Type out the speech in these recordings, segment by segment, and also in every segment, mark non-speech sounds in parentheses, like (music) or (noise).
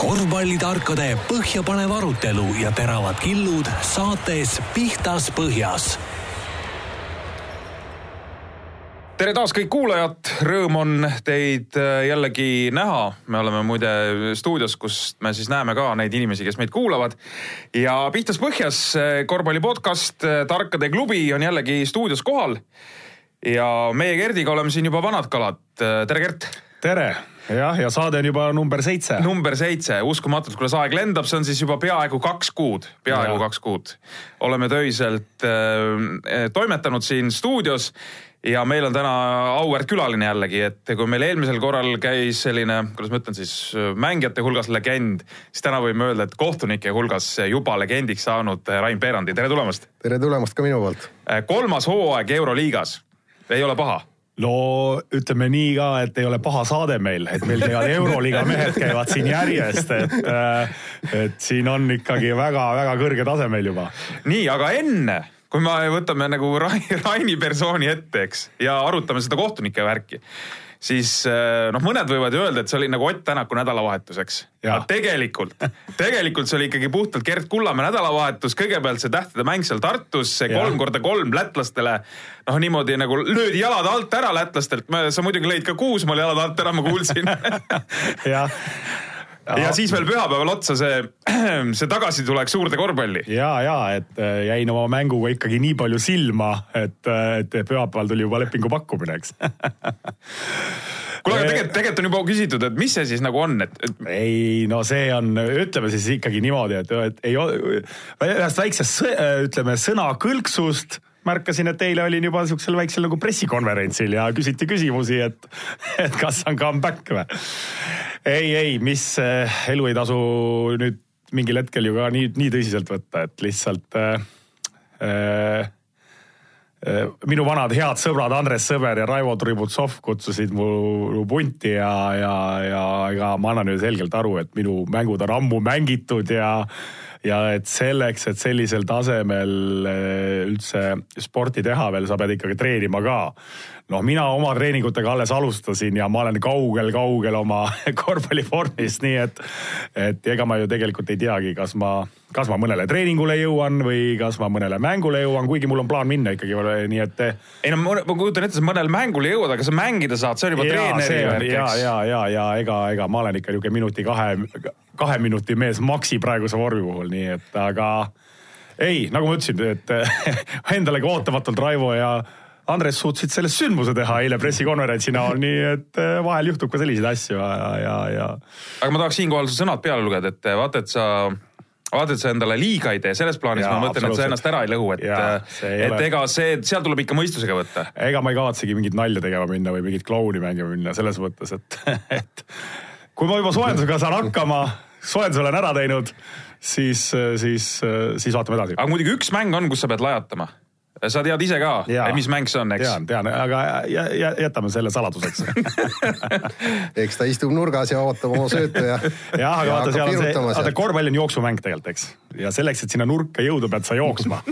korvpallitarkade põhjapanev arutelu ja teravad killud saates Pihtas Põhjas tere taas kõik kuulajad, rõõm on teid äh, jällegi näha. me oleme muide stuudios, kus me siis näeme ka neid inimesi, kes meid kuulavad. ja Pihtas Põhjas äh, korvpalli podcast äh, Tarkade klubi on jällegi stuudios kohal. ja meie Gerdiga oleme siin juba vanad kalad. tere, Gert. tere jah, ja saade on juba number seitse. number seitse, uskumatult, kuidas aeg lendab, see on siis juba peaaegu kaks kuud, peaaegu ja. kaks kuud. oleme töiselt äh, toimetanud siin stuudios ja meil on täna auväärt külaline jällegi, et kui meil eelmisel korral käis selline, kuidas ma ütlen siis, mängijate hulgas legend, siis täna võime öelda, et kohtunike hulgas juba legendiks saanud Rain Peerandi, tere tulemast. tere tulemast ka minu poolt. Äh, kolmas hooaeg Euroliigas, ei ole paha no ütleme nii ka, et ei ole paha saade meil, et meil käivad Euroliiga mehed käivad siin järjest, et, äh, et siin on ikkagi väga-väga kõrge tase meil juba. nii, aga enne kui me võtame nagu Raini persooni ette, eks, ja arutame seda kohtunike värki siis äh, noh, mõned võivad ju öelda, et see oli nagu Ott Tänaku nädalavahetuseks. aga tegelikult, tegelikult see oli ikkagi puhtalt Gerd Kullamäe nädalavahetus, kõigepealt see tähtede mäng seal Tartus, see kolm korda kolm lätlastele. noh, niimoodi nagu löödi jalad alt ära lätlastelt, sa muidugi lõid ka Kuusmaal jalad alt ära, ma kuulsin. (laughs) Jah ja siis veel pühapäeval otsa see, (clears throat) see tagasitulek suurde korvpalli. ja, ja et äh, jäin oma mänguga ikkagi nii palju silma, et, äh, et pühapäeval tuli juba lepingu pakkumine, eks (laughs) kuule, aga tegelikult, tegelikult on juba küsitud, et mis see siis nagu on, et, et.... ei no see on, ütleme siis ikkagi niimoodi, et, et ei, ühest väiksest, ütleme sõnakõlksust märkasin, et eile olin juba siuksel väiksel nagu pressikonverentsil ja küsiti küsimusi, et, et kas on comeback või. Ei, ei, mis eh, elu ei tasu nüüd mingil hetkel ju ka nii, nii tõsiselt võtta, et lihtsalt äh, äh, minu vanad head sõbrad Andres Sõber ja Raivo Tributsov kutsusid mu punti ja, ja, ja ega ma annan ju selgelt aru, et minu mängud on ammu mängitud ja ja et selleks, et sellisel tasemel üldse sporti teha veel, sa pead ikkagi treenima ka. Noh, mina oma treeningutega alles alustasin ja ma olen kaugel-kaugel oma (laughs) korvpallivormist, nii et, et ega ma ju tegelikult ei teagi, kas ma, kas ma mõnele treeningule jõuan või kas ma mõnele mängule jõuan, kuigi mul on plaan minna ikkagi, nii et. ei no ma, ma kujutan ette, sa mõnele mängule jõuad, aga sa mängida saad, see on juba treeneri värk, eks. ja, ja, ja, ja ega, ega ma olen ikka niisugune minuti kahe minuti mees Maxi praeguse vormi puhul, nii et aga ei, nagu ma ütlesin, et (laughs) endalegi ootamatult Raivo ja Andres suutsid sellest sündmuse teha eile pressikonverentsi näol, nii et eh, vahel juhtub ka selliseid asju ja, ja, ja. aga ma tahaks siinkohal su sõnad peale lugeda, et vaata, et sa vaata, et sa endale liiga ei tee, selles plaanis ja, ma mõtlen, et sa ennast ära ei lõhu, et, et ole... ega see, seal tuleb ikka mõistusega võtta. ega ma ei kavatsegi mingit nalja tegema minna või mingit klouni mängima minna selles mõttes, et, (laughs) et kui ma juba soojendusega saan hakkama soojenduse olen ära teinud, siis, siis, siis vaatame edasi. aga muidugi üks mäng on, kus sa pead lajatama sa tead ise ka, mis mäng see on, eks? tean, tean, aga jätame selle saladuseks (laughs) eks ta istub nurgas ja ootab oma söötu ja. (laughs) jah, aga vaata, seal on see, vaata korvpall on jooksumäng tegelikult, eks. ja selleks, et sinna nurka jõuda, pead sa jooksma (laughs)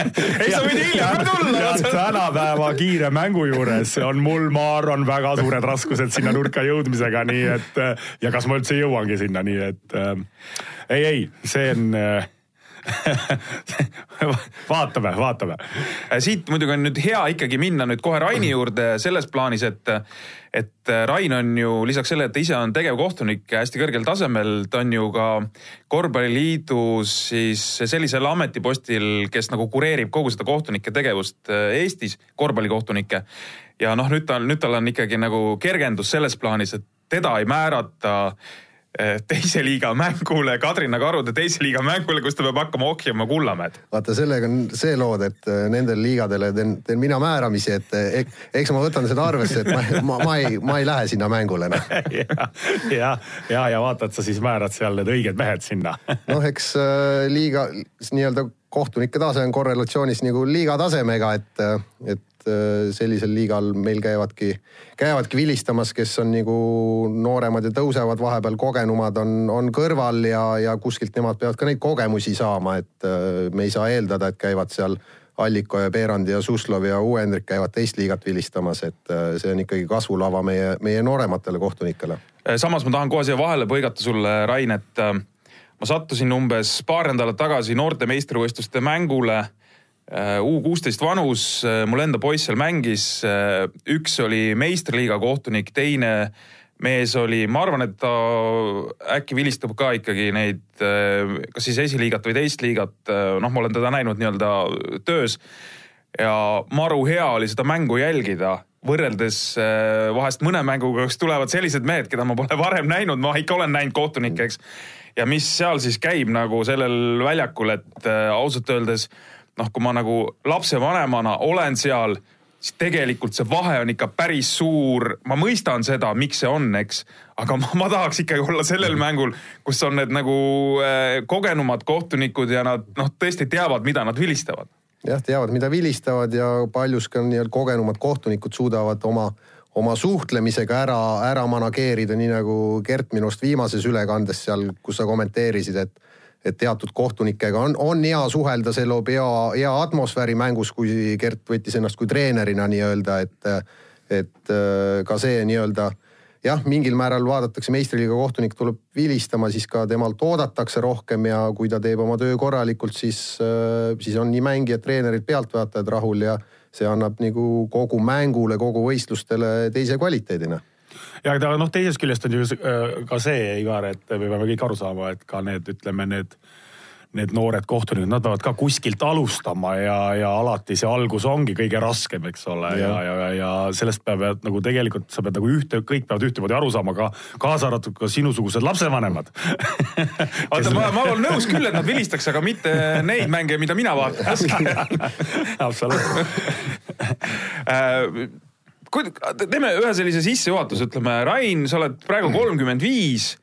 ei, sa võid hiljem ka tulla. tänapäeva kiire mängu juures on mul, ma arvan, väga suured raskused sinna nurka jõudmisega, nii et ja kas ma üldse jõuangi sinna, nii et äh, ei, ei, see on äh, (laughs) vaatame, vaatame. Äh, siit muidugi on nüüd hea ikkagi minna nüüd kohe Raini juurde selles plaanis, et, et Rain on ju lisaks sellele, et ta ise on tegevkohtunik hästi kõrgel tasemel, ta on ju ka korvpalliliidus siis sellisel ametipostil, kes nagu kureerib kogu seda kohtunike tegevust äh, Eestis, korvpallikohtunikke. ja noh, nüüd tal, nüüd tal on ikkagi nagu kergendus selles plaanis, et teda ei määrata äh, teise liiga mängule, Kadrina Karude teise liiga mängule, kus ta peab hakkama ohjama Kullamäed. vaata, sellega on see lood, et eh, nendel liigadele teen, teen mina määramisi, et ek, eks ma võtan seda arvesse, et ma, ma, ma ei, ma ei lähe sinna mängule noh. (laughs) ja, ja, ja, ja vaata, et sa siis määrad seal need õiged mehed sinna (laughs) noh, eks äh, liiga nii-öelda kohtunike tase on korrelatsioonis nagu liiga tasemega, et, et Äh, sellisel liigal meil käivadki, käivadki vilistamas, kes on nagu nooremad ja tõusevad vahepeal, kogenumad on, on kõrval ja, ja kuskilt nemad peavad ka neid kogemusi saama, et äh, me ei saa eeldada, et käivad seal Alliko ja Peerandi ja Suslov ja Uuendrik käivad teist liigat vilistamas, et äh, see on ikkagi kasvulava meie, meie noorematele kohtunikele. Samas ma tahan kohe siia vahele põigata sulle, Rain, et äh, ma sattusin umbes paar nädalat tagasi noorte meistrivõistluste mängule. äh, U kuusteist vanus, mul enda poiss seal mängis. üks oli meistriliiga kohtunik, teine mees oli, ma arvan, et ta äkki vilistab ka ikkagi neid, kas siis esiliigat või teist liigat. noh, ma olen teda näinud nii-öelda töös. ja maru hea oli seda mängu jälgida võrreldes äh, vahest mõne mänguga, kus tulevad sellised mehed, keda ma pole (laughs) varem näinud, ma ikka olen näinud kohtunikke, eks. ja mis seal siis käib nagu sellel väljakul, et äh, ausalt öeldes noh, kui ma nagu lapsevanemana olen seal, siis tegelikult see vahe on ikka päris suur. ma mõistan seda, miks see on, eks, aga ma, ma tahaks ikkagi olla sellel mängul, kus on need nagu äh, kogenumad kohtunikud ja nad noh, tõesti teavad, mida nad vilistavad jah, teavad, mida vilistavad ja paljuski on nii-öelda kogenumad kohtunikud suudavad oma, oma suhtlemisega ära, ära manageerida, nii nagu Gert minust viimases ülekandes seal, kus sa kommenteerisid, et et teatud kohtunikega on, on hea suhelda, see loob hea, hea atmosfääri mängus, kui Gert võttis ennast kui treenerina nii-öelda, et, et ka see nii-öelda jah, mingil määral vaadatakse meistriliiga kohtunik tuleb vilistama, siis ka temalt oodatakse rohkem ja kui ta teeb oma töö korralikult, siis, äh, siis on nii mängijad, treenerid, pealtvaatajad rahul ja see annab nagu kogu mängule, kogu võistlustele teise kvaliteedina ja aga noh, teisest küljest on ju äh, ka see, Ivar, et me peame kõik aru saama, et ka need, ütleme need need noored kohtunikud, nad peavad ka kuskilt alustama ja, ja alati see algus ongi kõige raskem, eks ole, ja, ja, ja, ja sellest peavad nagu tegelikult sa pead nagu ühte, kõik peavad ühtemoodi aru saama, ka kaasa arvatud ka sinusugused lapsevanemad. (laughs) Oota, ma, ma olen (laughs) nõus küll, et nad vilistaks, aga mitte neid mänge, mida mina vaatan. (laughs) Absoluutselt äh, teeme ühe sellise sissejuhatuse, ütleme, Rain, sa oled praegu kolmkümmend viis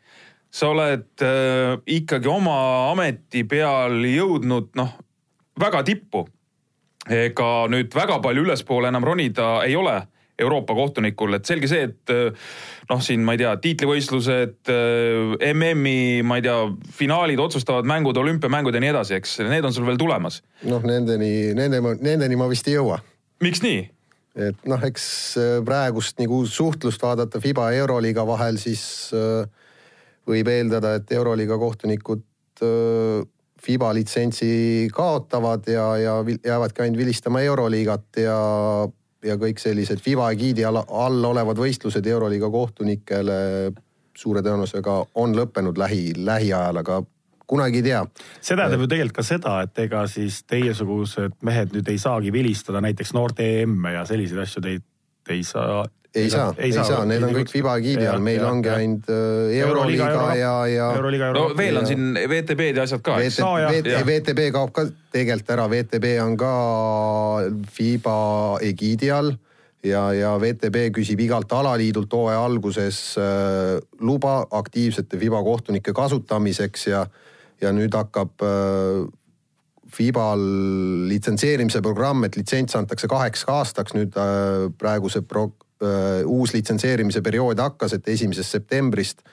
sa oled äh, ikkagi oma ameti peal jõudnud noh, väga tippu. ega nüüd väga palju ülespoole enam ronida ei ole Euroopa kohtunikul, et selge see, et äh, noh, siin ma ei tea, tiitlivõistlused äh,, MM-i, ma ei tea, finaalid, otsustavad mängud, olümpiamängud ja nii edasi, eks need on sul veel tulemas. noh, nendeni, nende, nendeni ma vist ei jõua. miks nii? Et noh, eks äh, praegust nagu suhtlust vaadata Fiba ja Euroliiga vahel, siis äh, võib eeldada, et Euroliiga kohtunikud FIBA litsentsi kaotavad ja, ja jäävadki ainult vilistama Euroliigat ja, ja kõik sellised FIBA egiidi all, all olevad võistlused Euroliiga kohtunikele suure tõenäosusega on lõppenud lähi, lähiajal, aga kunagi ei tea. see tähendab ju tegelikult ka seda, et ega siis teiesugused mehed nüüd ei saagi vilistada näiteks noorte EM-e ja selliseid asju te ei, te ei saa ei saa, ei saa, saa., need on kõik FIBA giidi all, meil ja, ongi ainult äh, Euroliiga ja, ja. no veel on siin VTB-d ja asjad ka. VTB kaob ka tegelikult ära, VTB on ka FIBA egiidi all ja, ja VTB küsib igalt alaliidult hooaja alguses äh, luba aktiivsete FIBA kohtunike kasutamiseks ja, ja nüüd hakkab äh, FIBA-l litsenseerimise programm, et litsents antakse kaheks aastaks, nüüd äh, praegu see pro-, Äh, uus litsenseerimise periood hakkas, et esimesest septembrist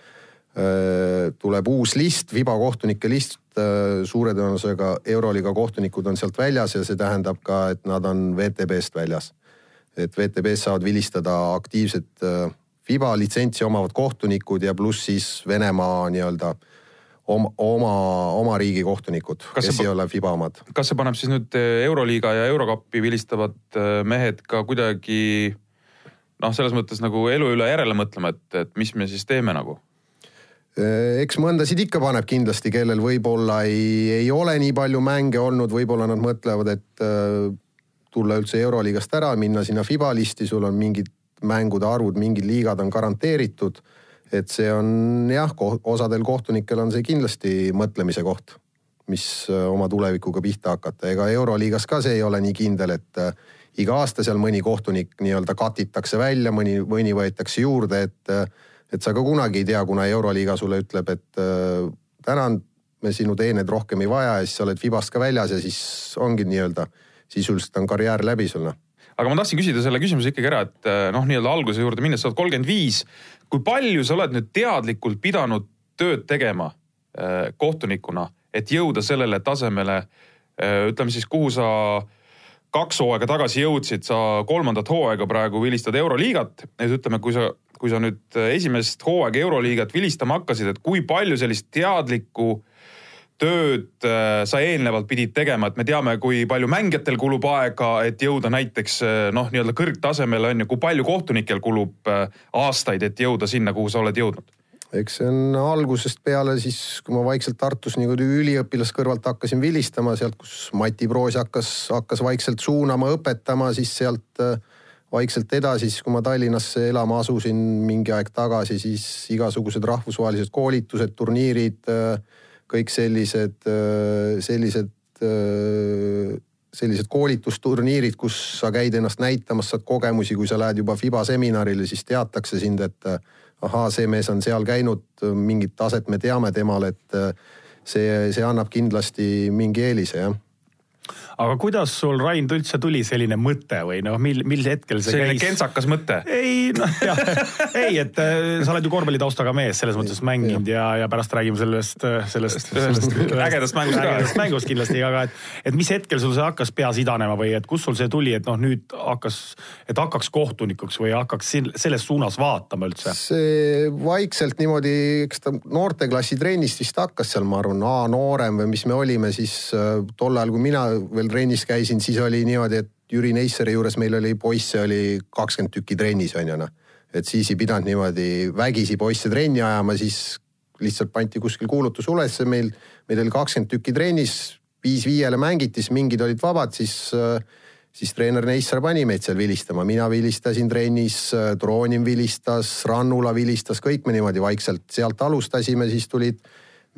äh, tuleb uus list, viba kohtunike list, äh, suure tõenäosusega Euroliiga kohtunikud on sealt väljas ja see tähendab ka, et nad on WTB-st väljas. et WTB-s saavad vilistada aktiivsed FIBA litsentsi omavad kohtunikud ja pluss siis Venemaa nii-öelda oma, oma, oma riigi kohtunikud, kes see, ei ole FIBA omad. kas see paneb siis nüüd Euroliiga ja Eurokappi vilistavad mehed ka kuidagi noh, selles mõttes nagu elu üle järele mõtlema, et, et mis me siis teeme nagu äh, eks mõndasid ikka paneb kindlasti, kellel võib-olla ei, ei ole nii palju mänge olnud, võib-olla nad mõtlevad, et tulla üldse Euroliigast ära, minna sinna FIBA listi, sul on mingid mängude arvud, mingid liigad on garanteeritud. Et see on jah, osadel kohtunikel on see kindlasti mõtlemise koht, mis äh, oma tulevikuga pihta hakata, ega Euroliigas ka see ei ole nii kindel, et äh, iga aasta seal mõni kohtunik nii-öelda katitakse välja, mõni, mõni võetakse juurde, et, et sa ka kunagi ei tea, kuna Euroliiga sulle ütleb, et äh, tänan, me sinu teeneid rohkem ei vaja ja siis sa oled Fibast ka väljas ja siis ongi nii-öelda sisuliselt on karjäär läbi sul noh aga ma tahtsin küsida selle küsimuse ikkagi ära, et äh, noh, nii-öelda alguse juurde minnes, sa oled kolmkümmend viis. Kui palju sa oled nüüd teadlikult pidanud tööd tegema äh, kohtunikuna, et jõuda sellele tasemele äh,, ütleme siis, kuhu sa äh, kaks hooaega tagasi jõudsid sa kolmandat hooaega praegu vilistad Euroliigat. et ütleme, kui sa kui sa nüüd esimest hooaega Euroliigat vilistama hakkasid, et kui palju sellist teadlikku tööd äh, sa eelnevalt pidid tegema, et me teame, kui palju mängijatel kulub aega, et jõuda näiteks äh, noh, nii-öelda kõrgtasemele on ju, kui palju kohtunikel kulub äh, aastaid, et jõuda sinna, kuhu sa oled jõudnud? eks see on algusest peale siis, kui ma vaikselt Tartus niimoodi üliõpilase kõrvalt hakkasin vilistama, sealt, kus Mati Proos hakkas, hakkas vaikselt suunama, õpetama, siis sealt vaikselt edasi, siis kui ma Tallinnasse elama asusin mingi aeg tagasi, siis igasugused rahvusvahelised koolitused, turniirid kõik sellised, sellised, sellised koolitusturniirid, kus sa käid ennast näitamas, saad kogemusi, kui sa lähed juba FIBA seminarile, siis teatakse sind, et ahaa, see mees on seal käinud, mingit taset me teame temal, et see, see annab kindlasti mingi eelise, jah aga kuidas sul, Rain, üldse tuli selline mõte või noh, mil, mil hetkel see selline käis? kentsakas mõte? ei noh, jah, ei, et äh, sa oled ju korvpallitaustaga mees, selles mõttes mänginud ja, ja pärast räägime sellest, äh, sellest, sellest (laughs) ägedast mängust ka. ägedast mängust kindlasti, aga et, et mis hetkel sul see hakkas peas idanema või et kust sul see tuli, et noh, nüüd hakkas, et hakkaks kohtunikuks või hakkaks selles suunas vaatama üldse? see vaikselt niimoodi, eks ta noorteklassi trennist vist hakkas seal, ma arvan, A noorem või mis me olime siis äh, tol ajal, kui mina veel trennis käisin, siis oli niimoodi, et Jüri Neisseri juures meil oli poisse oli kakskümmend tükki trennis on ju noh. et siis ei pidanud niimoodi vägisi poisse trenni ajama, siis lihtsalt pandi kuskil kuulutus ülesse, meil, meil oli kakskümmend tükki trennis, viis viiele mängiti, siis mingid olid vabad, siis siis treener Neisser pani meid seal vilistama, mina vilistasin trennis, Troonim vilistas, Rannula vilistas, kõik me niimoodi vaikselt sealt alustasime, siis tulid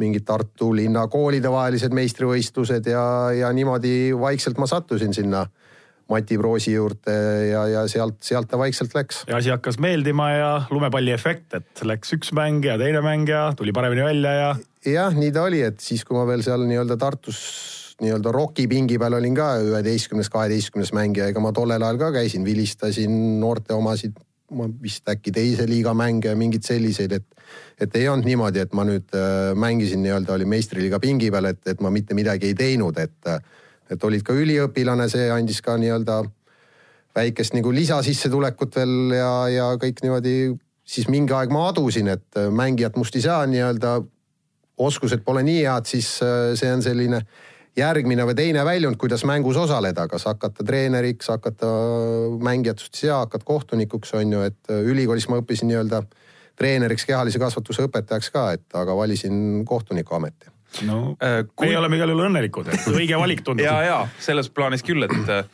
mingid Tartu linna koolide vahelised meistrivõistlused ja, ja niimoodi vaikselt ma sattusin sinna Mati Proosi juurde ja, ja sealt, sealt ta vaikselt läks. ja asi hakkas meeldima ja lumepalli efekt, et läks üks mäng ja teine mäng ja tuli paremini välja ja. jah, nii ta oli, et siis, kui ma veel seal nii-öelda Tartus nii-öelda rokipingi peal olin ka üheteistkümnes, kaheteistkümnes mängija, ega ma tollel ajal ka käisin, vilistasin noorte omasid ma vist äkki teise liiga mänge ja mingeid selliseid, et, et ei olnud niimoodi, et ma nüüd äh, mängisin nii-öelda oli meistriliiga pingi peal, et, et ma mitte midagi ei teinud, et, et olid ka üliõpilane, see andis ka nii-öelda väikest nagu lisasissetulekut veel ja, ja kõik niimoodi, siis mingi aeg ma adusin, et mängijat must ei saa nii-öelda, oskused pole nii head, siis äh, see on selline järgmine või teine väljund, kuidas mängus osaleda, kas hakata treeneriks, hakata mängijatest ei saa, hakkad kohtunikuks, on ju, et äh, ülikoolis ma õppisin nii-öelda treeneriks, kehalise kasvatuse õpetajaks ka, et aga valisin kohtuniku ameti. No äh, kui... meie oleme igal juhul õnnelikud, et (laughs) õige valik tundub. Ja, ja selles plaanis küll, et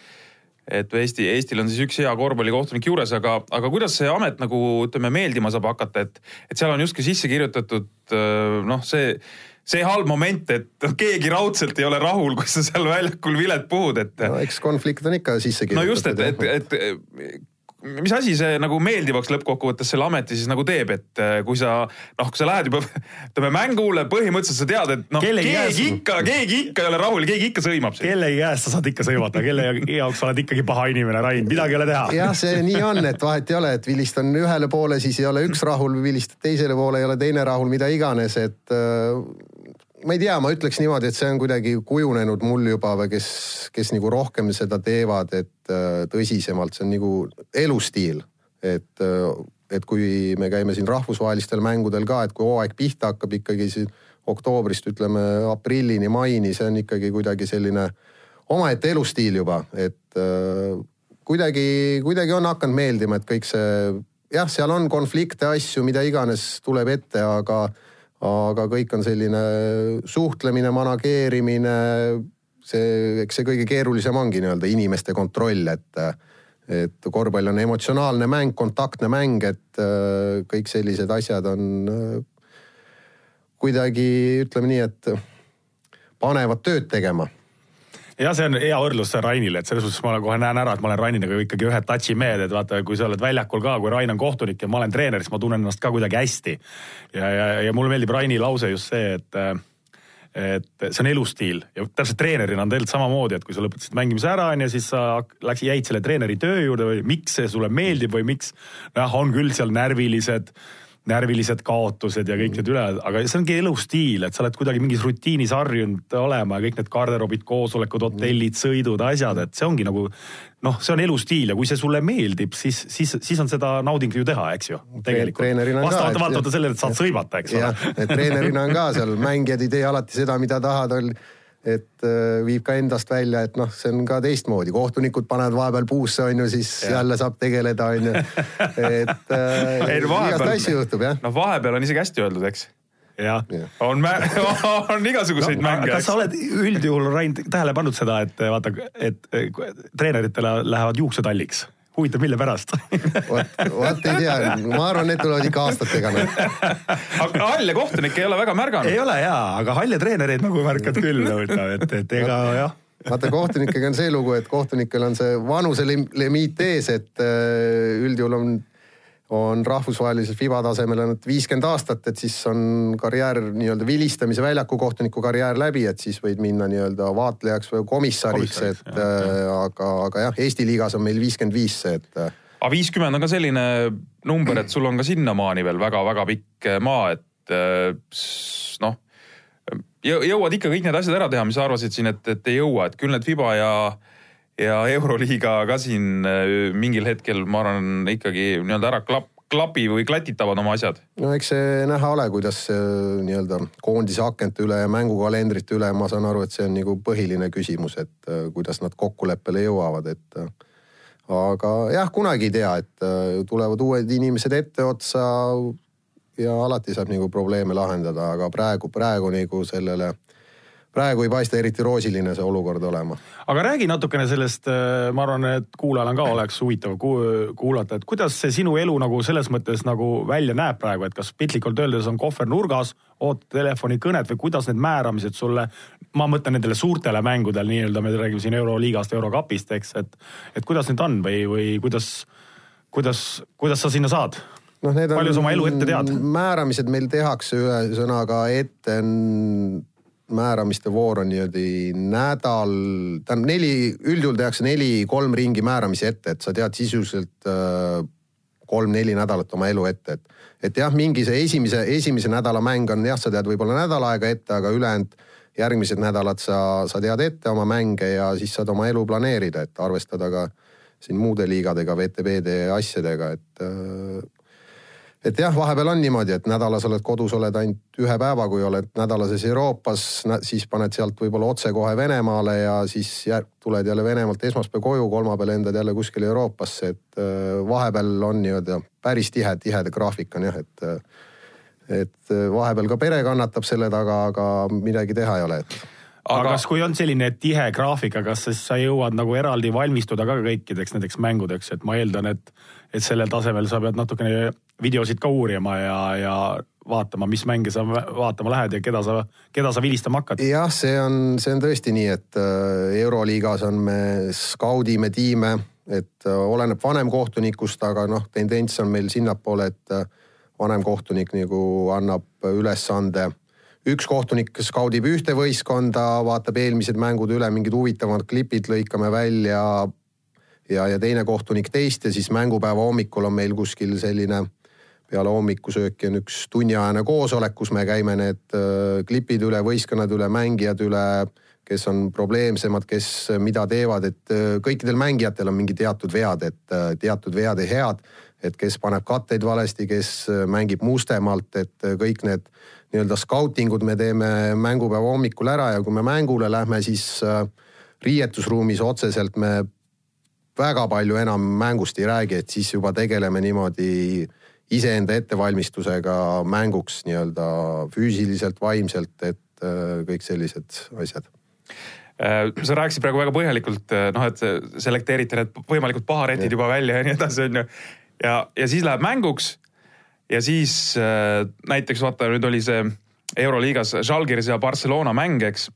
et Eesti, Eestil on siis üks hea korvpallikohtunik juures, aga, aga kuidas see amet nagu ütleme meeldima saab hakata, et, et seal on justkui sisse kirjutatud äh, noh, see see halb moment, et keegi raudselt ei ole rahul, kui sa seal väljakul vilet puhud, et. no eks konflikt on ikka sisse kirjutatud. no just, et, et, et mis asi see nagu meeldivaks lõppkokkuvõttes selle ameti siis nagu teeb, et äh, kui sa noh, kui sa lähed juba ütleme mängule, põhimõtteliselt sa tead, et noh, keegi käest... ikka, keegi ikka ei ole rahul, keegi ikka sõimab sind. kellegi käest sa saad ikka sõimata, kelle jaoks sa oled ikkagi paha inimene, Rain, midagi ei ole teha. jah, see nii on, et vahet ei ole, et vilistan ühele poole, siis ei ole üks rahul, vilistad teisele poole, ei ole teine rahul, mida iganes, et äh, ma ei tea, ma ütleks niimoodi, et see on kuidagi kujunenud mul juba või kes, kes nagu rohkem seda teevad, et äh, tõsisemalt, see on nagu elustiil. et, äh, et kui me käime siin rahvusvahelistel mängudel ka, et kui hooaeg pihta hakkab ikkagi siin oktoobrist ütleme aprillini, maini, see on ikkagi kuidagi selline omaette elustiil juba, et äh, kuidagi, kuidagi on hakanud meeldima, et kõik see jah, seal on konflikte, asju, mida iganes tuleb ette, aga aga kõik on selline suhtlemine, manageerimine, see, eks see kõige keerulisem ongi nii-öelda inimeste kontroll, et et korvpall on emotsionaalne mäng, kontaktne mäng, et äh, kõik sellised asjad on äh, kuidagi ütleme nii, et panevad tööd tegema jah, see on hea võrdlus Rainile, et selles suhtes ma kohe näen ära, et ma olen Rainiga ikkagi ühe touch'i mehed, et vaata, kui sa oled väljakul ka, kui Rain on kohtunik ja ma olen treener, siis ma tunnen ennast ka kuidagi hästi. ja, ja, ja mulle meeldib Raini lause just see, et et see on elustiil ja täpselt treenerina on tegelikult samamoodi, et kui sa lõpetasid mängimise ära, on ju, siis sa läks, jäid selle treeneri töö juurde või miks see sulle meeldib või miks. jah, on küll seal närvilised närvilised kaotused ja kõik need üle, aga see ongi elustiil, et sa oled kuidagi mingis rutiinis harjunud olema ja kõik need garderoobid, koosolekud, hotellid, sõidud, asjad, et see ongi nagu noh, see on elustiil ja kui see sulle meeldib, siis, siis, siis on seda nauding ju teha, eks ju. on vastavalt vaatamata sellele, et saad sõimata, eks ole., et treenerina on ka seal, mängijad ei tee alati seda, mida tahad, et äh, viib ka endast välja, et noh, see on ka teistmoodi, kohtunikud panevad vahepeal puusse, on ju, siis ja. jälle saab tegeleda, on ju. et (laughs) äh, igast asju juhtub jah. noh, vahepeal on isegi hästi öeldud, eks. jah on, (laughs) on igasuguseid no,. mänge, kas sa oled üldjuhul, Rain, tähele pannud seda, et vaata, et treeneritele lähevad juuksed halliks? huvitav, mille pärast? vot, vot ei tea, ma arvan, need tulevad ikka aastatega no.. aga halle kohtunikke ei ole väga märganud ei. ole jaa, aga halle treenereid nagu märkad küll, huvitav, et, et ega jah. vaata kohtunikega on see lugu, et kohtunikel on see vanuselimiit ees, et äh, üldjuhul on, on rahvusvahelisel FIBA tasemel on viiskümmend aastat, et siis on karjäär nii-öelda vilistamise väljaku kohtuniku karjäär läbi, et siis võid minna nii-öelda vaatlejaks või komissariks, et äh, aga, aga jah, Eesti liigas on meil viiskümmend viis see, et äh, aga viiskümmend on ka selline number, et sul on ka sinnamaani veel väga-väga pikk maa, et äh, noh, jõuad ikka kõik need asjad ära teha, mis sa arvasid siin, et, et ei jõua, et küll need Fiba ja ja Euroliiga ka siin äh, mingil hetkel, ma arvan, ikkagi nii-öelda ära klapp, klapi või klatitavad oma asjad. no eks see näha ole, kuidas see nii-öelda koondise akente üle ja mängukalendrite üle, ma saan aru, et see on nagu põhiline küsimus, et äh, kuidas nad kokkuleppele jõuavad, et äh, aga jah, kunagi ei tea, et äh, tulevad uued inimesed etteotsa ja alati saab nagu probleeme lahendada, aga praegu, praegu nagu sellele, praegu ei paista eriti roosiline see olukord olema aga räägi natukene sellest, ma arvan, et kuulajal on ka oleks huvitav ku- kuulata, et kuidas see sinu elu nagu selles mõttes nagu välja näeb praegu, et kas piltlikult öeldes on kohver nurgas, ootad telefonikõnet või kuidas need määramised sulle, ma mõtlen nendele suurtele mängudele nii-öelda, me räägime siin Euroliigast, Eurokapist, eks, et, et kuidas need on või, või kuidas, kuidas, kuidas sa sinna saad? noh, need on. Palju sa oma elu ette tead? määramised meil tehakse ühesõnaga ette määramiste voor on niimoodi nädal, tähendab neli, üldjuhul tehakse neli-kolm ringi määramisi ette, et sa tead sisuliselt äh, kolm-neli nädalat oma elu ette, et. et jah, mingi see esimese, esimese nädala mäng on jah, sa tead võib-olla nädal aega ette, aga ülejäänud järgmised nädalad sa, sa tead ette oma mänge ja siis saad oma elu planeerida, et arvestada ka siin muude liigadega, VTB-de asjadega, et äh, et jah, vahepeal on niimoodi, et nädalas oled kodus, oled ainult ühe päeva, kui oled nädalases Euroopas, siis paned sealt võib-olla otsekohe Venemaale ja siis jär, tuled jälle Venemaalt esmaspäev koju, kolmapäeval lendad jälle kuskile Euroopasse, et äh, vahepeal on nii-öelda päris tihe, tiheda graafik on jah, et äh, et äh, vahepeal ka pere kannatab selle taga, aga midagi teha ei ole, et. Aga aga kas, kui on selline tihe graafik, aga kas siis sa jõuad nagu eraldi valmistuda ka kõikideks nendeks mängudeks, et ma eeldan, et, et sellel tasemel sa pead natukene videosid ka uurima ja, ja vaatama, mis mänge sa vaatama lähed ja keda sa, keda sa vilistama hakkad. jah, see on, see on tõesti nii, et äh, Euroliigas on me, skaudime tiime, et äh, oleneb vanemkohtunikust, aga noh, tendents on meil sinnapoole, et äh, vanemkohtunik nagu annab ülesande. üks kohtunik skaudib ühte võistkonda, vaatab eelmised mängud üle, mingid huvitavamad klipid lõikame välja. ja, ja teine kohtunik teist ja siis mängupäeva hommikul on meil kuskil selline peale hommikusööki on üks tunniajane koosolek, kus me käime need äh, klipid üle, võistkonnad üle, mängijad üle, kes on probleemsemad, kes mida teevad, et äh, kõikidel mängijatel on mingi teatud vead, et äh, teatud vead ja head, et kes paneb katteid valesti, kes mängib mustemalt, et kõik need nii-öelda skautingud me teeme mängupäeva hommikul ära ja kui me mängule lähme, siis riietusruumis otseselt me väga palju enam mängust ei räägi, et siis juba tegeleme niimoodi iseenda ettevalmistusega mänguks nii-öelda füüsiliselt, vaimselt, et äh, kõik sellised asjad. äh, sa rääkisid praegu väga põhjalikult, noh, et selekteerite need võimalikud paharetid juba välja ja nii edasi, onju. ja, ja siis läheb mänguks ja siis äh, näiteks vaata, nüüd oli see Euroliigas Žalgiris ja Barcelona mäng, eks.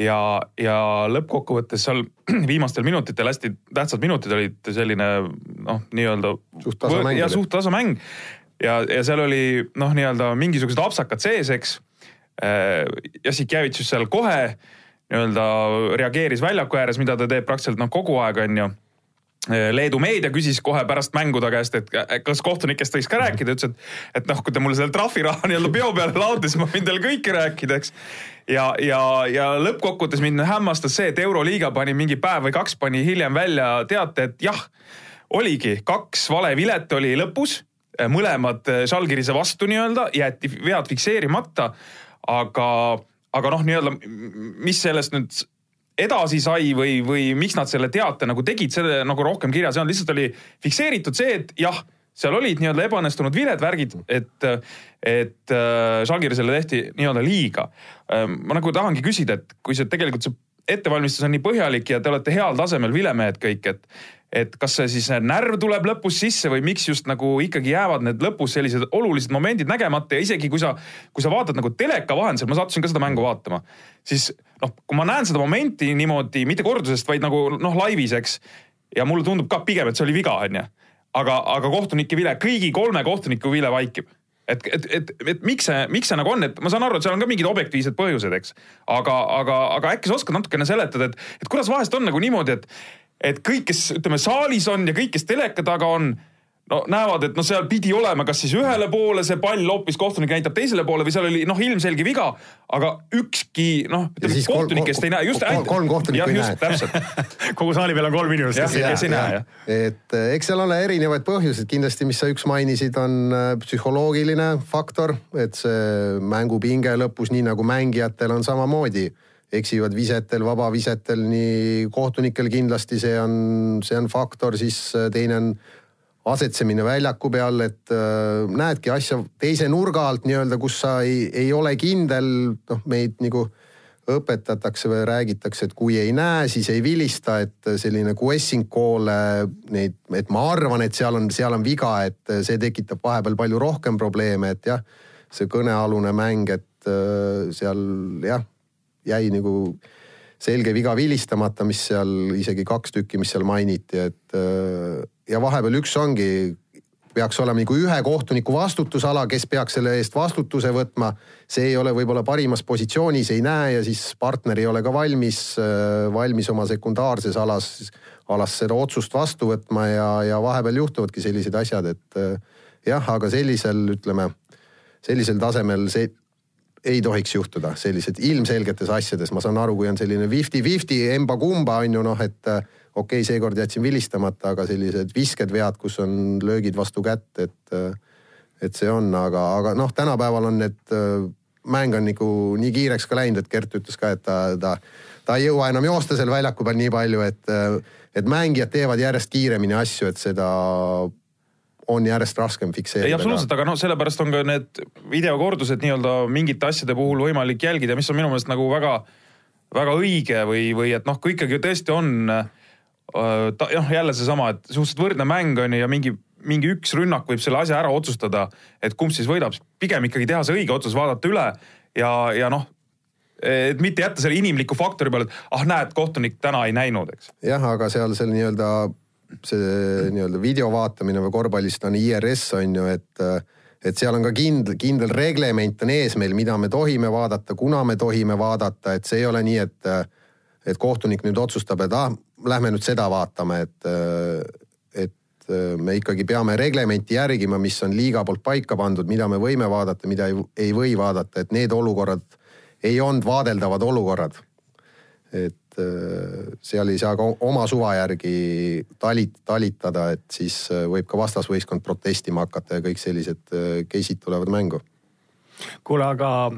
ja, ja lõppkokkuvõttes seal (clears throat) viimastel minutitel hästi tähtsad minutid olid selline noh, nii-öelda. Suht tasa mäng ja suht tasa mäng ja, ja seal oli noh, nii-öelda mingisugused apsakad sees, eks. Jassikjevitš seal kohe nii-öelda reageeris väljaku ääres, mida ta teeb praktiliselt noh, kogu aeg on ju Leedu meedia küsis kohe pärast mängu ta käest, et kas kohtunikest võiks ka rääkida, ütles, et, et noh, kui te mulle selle trahviraha (laughs) nii-öelda peo peale laote, siis ma võin teile kõike rääkida, eks. ja, ja, ja lõppkokkuvõttes mind hämmastas see, et Euroliiga pani mingi päev või kaks pani hiljem välja teate, et jah, oligi kaks valevilet oli lõpus, mõlemad Žalgirise vastu nii-öelda, jäeti vead fikseerimata, aga, aga noh, nii-öelda mis sellest nüüd edasi sai või, või miks nad selle teate nagu tegid, selle nagu rohkem kirjas ei olnud, lihtsalt oli fikseeritud see, et jah, seal olid nii-öelda ebaõnnestunud viled, värgid, et, et äh, Žalgirisele tehti nii-öelda liiga. Ähm, ma nagu tahangi küsida, et kui see tegelikult see ettevalmistus on nii põhjalik ja te olete heal tasemel vilemehed kõik, et et kas see siis närv tuleb lõpus sisse või miks just nagu ikkagi jäävad need lõpus sellised olulised momendid nägemata ja isegi kui sa, kui sa vaatad nagu teleka vahendusel, ma sattusin ka seda mängu vaatama, siis noh, kui ma näen seda momenti niimoodi mitte kordusest, vaid nagu noh, laivis, eks. ja mulle tundub ka pigem, et see oli viga, onju. aga, aga kohtunike vile, kõigi kolme kohtuniku vile vaikib et, et, et, et miks see, miks see nagu on, et ma saan aru, et seal on ka mingid objektiivsed põhjused, eks. aga, aga, aga äkki sa oskad natukene seletada, et, et kuidas vahest on nagu niimoodi, et, et kõik, kes ütleme saalis on ja kõik, kes teleka taga on no näevad, et no seal pidi olema, kas siis ühele poole see pall hoopis kohtunik näitab teisele poole või seal oli noh, ilmselge viga, aga ükski noh, ütleme kohtunikest ei näe, just kolm, kolm kohtunikku ei näe. täpselt (laughs) kogu saali peal on kolm inimest, kes, kes ei näe, jah. et eh, eks seal ole erinevaid põhjuseid, kindlasti, mis sa üks mainisid, on eh, psühholoogiline faktor, et see mängupinge lõpus, nii nagu mängijatel on samamoodi eksivad visetel, vabavisetel, nii kohtunikel kindlasti see on, see on faktor, siis eh, teine on asetsemine väljaku peal, et äh, näedki asja teise nurga alt nii-öelda, kus sa ei, ei ole kindel, noh, meid nagu õpetatakse või räägitakse, et kui ei näe, siis ei vilista, et selline questing call'e neid, et ma arvan, et seal on, seal on viga, et see tekitab vahepeal palju rohkem probleeme, et jah, see kõnealune mäng, et äh, seal jah, jäi nagu selge viga vilistamata, mis seal isegi kaks tükki, mis seal mainiti, et äh, ja vahepeal üks ongi, peaks olema nagu ühe kohtuniku vastutusala, kes peaks selle eest vastutuse võtma. see ei ole võib-olla parimas positsioonis, ei näe ja siis partner ei ole ka valmis, äh, valmis oma sekundaarses alas, alas seda otsust vastu võtma ja, ja vahepeal juhtuvadki sellised asjad, et äh, jah, aga sellisel, ütleme, sellisel tasemel see ei tohiks juhtuda sellised ilmselgetes asjades, ma saan aru, kui on selline fifty-fifty, emba-kumba on ju noh, et äh, okei okay,, seekord jätsin vilistamata, aga sellised visked vead, kus on löögid vastu kätt, et, äh, et see on, aga, aga noh, tänapäeval on need, äh, mäng on nagu nii kiireks ka läinud, et Gert ütles ka, et ta, ta, ta ei jõua enam joosta seal väljaku peal nii palju, et, et mängijad teevad järjest kiiremini asju, et seda on järjest raskem fikseerida. ei absoluutselt, aga noh, sellepärast on ka need videokordused nii-öelda mingite asjade puhul võimalik jälgida, mis on minu meelest nagu väga, väga õige või, või et noh, kui ikkagi tõesti on äh, ta, noh, jälle seesama, et suhteliselt võrdne mäng on ju ja mingi, mingi üks rünnak võib selle asja ära otsustada, et kumb siis võidab, pigem ikkagi teha see õige otsus, vaadata üle ja, ja noh, et mitte jätta selle inimliku faktori peale, et ah näed, kohtunik täna ei näinud, eks. jah, aga seal seal nii-öelda see nii-öelda video vaatamine või korvpallist on IRS on ju, et, et seal on ka kindel, kindel reglement on ees meil, mida me tohime vaadata, kuna me tohime vaadata, et see ei ole nii, et, et kohtunik nüüd otsustab, et ah, lähme nüüd seda vaatame, et, et me ikkagi peame reglementi järgima, mis on liiga poolt paika pandud, mida me võime vaadata, mida ei, ei või vaadata, et need olukorrad ei olnud vaadeldavad olukorrad. et Äh, seal ei saa ka oma suva järgi talit-, talitada, et siis äh, võib ka vastasvõistkond protestima hakata ja kõik sellised äh, case'id tulevad mängu. Kuule, aga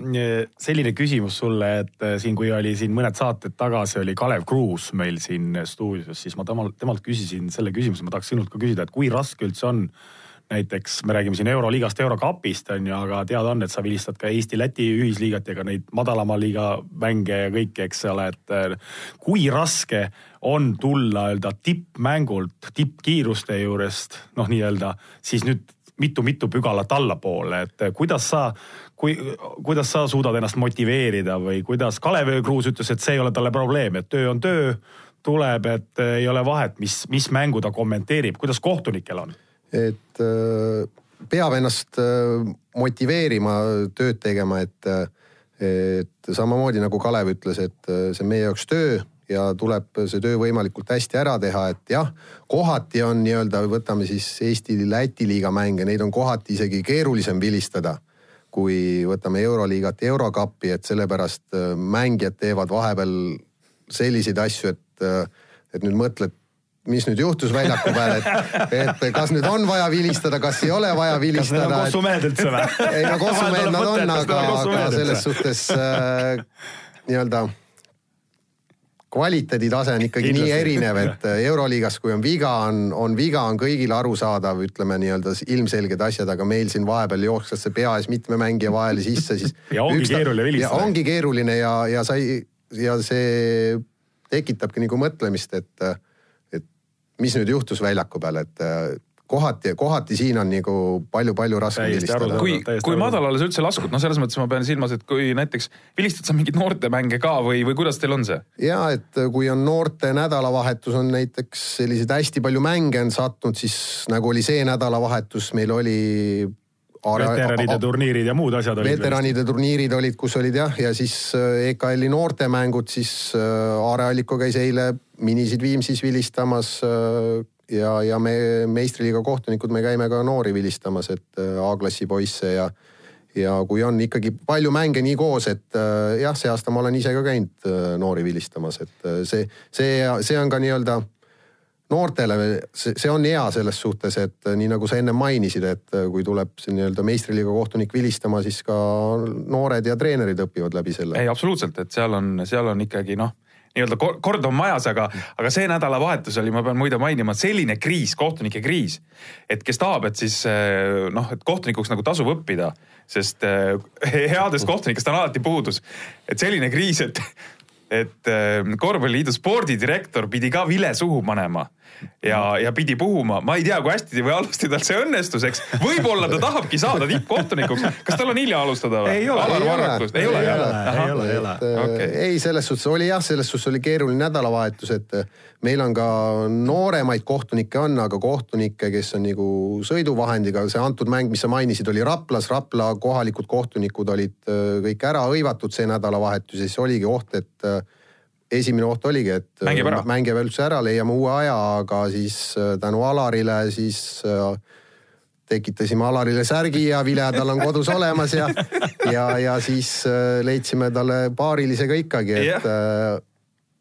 selline küsimus sulle, et siin, kui oli siin mõned saated tagasi oli Kalev Kruus meil siin stuudios, siis ma temalt, temalt küsisin selle küsimuse, ma tahaks sinult ka küsida, et kui raske üldse on äh, näiteks me räägime siin Euroliigast, Eurokapist on ju, aga teada on, et sa vilistad ka Eesti-Läti ühisliigat ja ka neid madalama liiga mänge ja kõike, eks ole, et äh, kui raske on tulla nii-öelda tippmängult, tippkiiruste juurest noh, nii-öelda siis nüüd mitu-mitu pügalat allapoole, et äh, kuidas sa, kui, kuidas sa suudad ennast motiveerida või kuidas Kalev Kruus ütles, et see ei ole talle probleem, et töö on töö, tuleb, et äh, ei ole vahet, mis, mis mängu ta kommenteerib, kuidas kohtunikel on et äh, peab ennast äh, motiveerima tööd tegema, et, äh, et samamoodi nagu Kalev ütles, et see on meie jaoks töö ja tuleb see töö võimalikult hästi ära teha, et jah, kohati on nii-öelda, võtame siis Eesti-Läti liiga mänge, neid on kohati isegi keerulisem vilistada kui võtame Euroliigat Eurokappi, et sellepärast mängijad teevad vahepeal selliseid asju, et, et nüüd mõtled, mis nüüd juhtus väljaku peal, et, et kas nüüd on vaja vilistada, kas ei ole vaja vilistada. kas need on kossumehed üldse või? ei no kossumehed nad on, aga, aga selles suhtes äh, nii-öelda kvaliteeditase on ikkagi Kindlasti. nii erinev, et äh, Euroliigas, kui on viga, on, on viga, on kõigile arusaadav, ütleme nii-öelda ilmselged asjad, aga meil siin vahepeal jookseb see pea ees mitme mängija vahele sisse, siis. (laughs) ja ongi üks, keeruline vilistada. ongi keeruline ja, ja sai ja see tekitabki nagu mõtlemist, et, et mis nüüd juhtus väljaku peal, et kohati, kohati siin on nagu palju-palju raskem vilistada. kui, kui madalale sa üldse laskud, noh, selles mõttes ma pean silmas, et kui näiteks vilistad sa mingeid noortemänge ka või, või kuidas teil on see? ja et kui on noorte nädalavahetus on näiteks selliseid hästi palju mänge on sattunud, siis nagu oli see nädalavahetus, meil oli veteranide turniirid ja muud asjad olid. veteranide turniirid olid, kus olid jah, ja siis äh, EKL-i noortemängud, siis äh, Aare Alliko käis eile minisid Viimsis vilistamas äh, ja, ja me meistriliiga kohtunikud, me käime ka noori vilistamas, et äh, A-klassi poisse ja ja kui on ikkagi palju mänge nii koos, et äh, jah, see aasta ma olen ise ka käinud äh, noori vilistamas, et see, see, see on ka nii-öelda noortele, see on hea selles suhtes, et nii nagu sa enne mainisid, et kui tuleb see nii-öelda meistriliiga kohtunik vilistama, siis ka noored ja treenerid õpivad läbi selle. ei, absoluutselt, et seal on, seal on ikkagi noh nii-öelda kord on majas, aga, aga see nädalavahetus oli, ma pean muide mainima, selline kriis, kohtunike kriis. et kes tahab, et siis eh, noh, et kohtunikuks nagu tasub õppida, sest eh, (laughs) headest kohtunikest on alati puudus. et selline kriis, et, et eh, korvpalliliidu spordidirektor pidi ka vile suhu panema ja, ja pidi puhuma, ma ei tea, kui hästi või halvasti tal see õnnestus, eks. võib-olla ta tahabki saada tippkohtunikuks. kas tal on hilja alustada või? ei ole, ei ole, ei ole, ei ole, ei ole, ei ole. Okay. ei, selles suhtes oli jah, selles suhtes oli keeruline nädalavahetus, et meil on ka nooremaid kohtunikke on, aga kohtunikke, kes on nagu sõiduvahendiga, see antud mäng, mis sa mainisid, oli Raplas, Rapla kohalikud kohtunikud olid kõik ära hõivatud see nädalavahetus ja siis oligi oht, et esimene oht oligi, et mängib ära, mängib üldse ära, leiame uue aja, aga siis äh, tänu Alarile siis äh, tekitasime Alarile särgi ja vile tal on kodus olemas ja, ja, ja siis äh, leidsime talle paarilise ka ikkagi, et yeah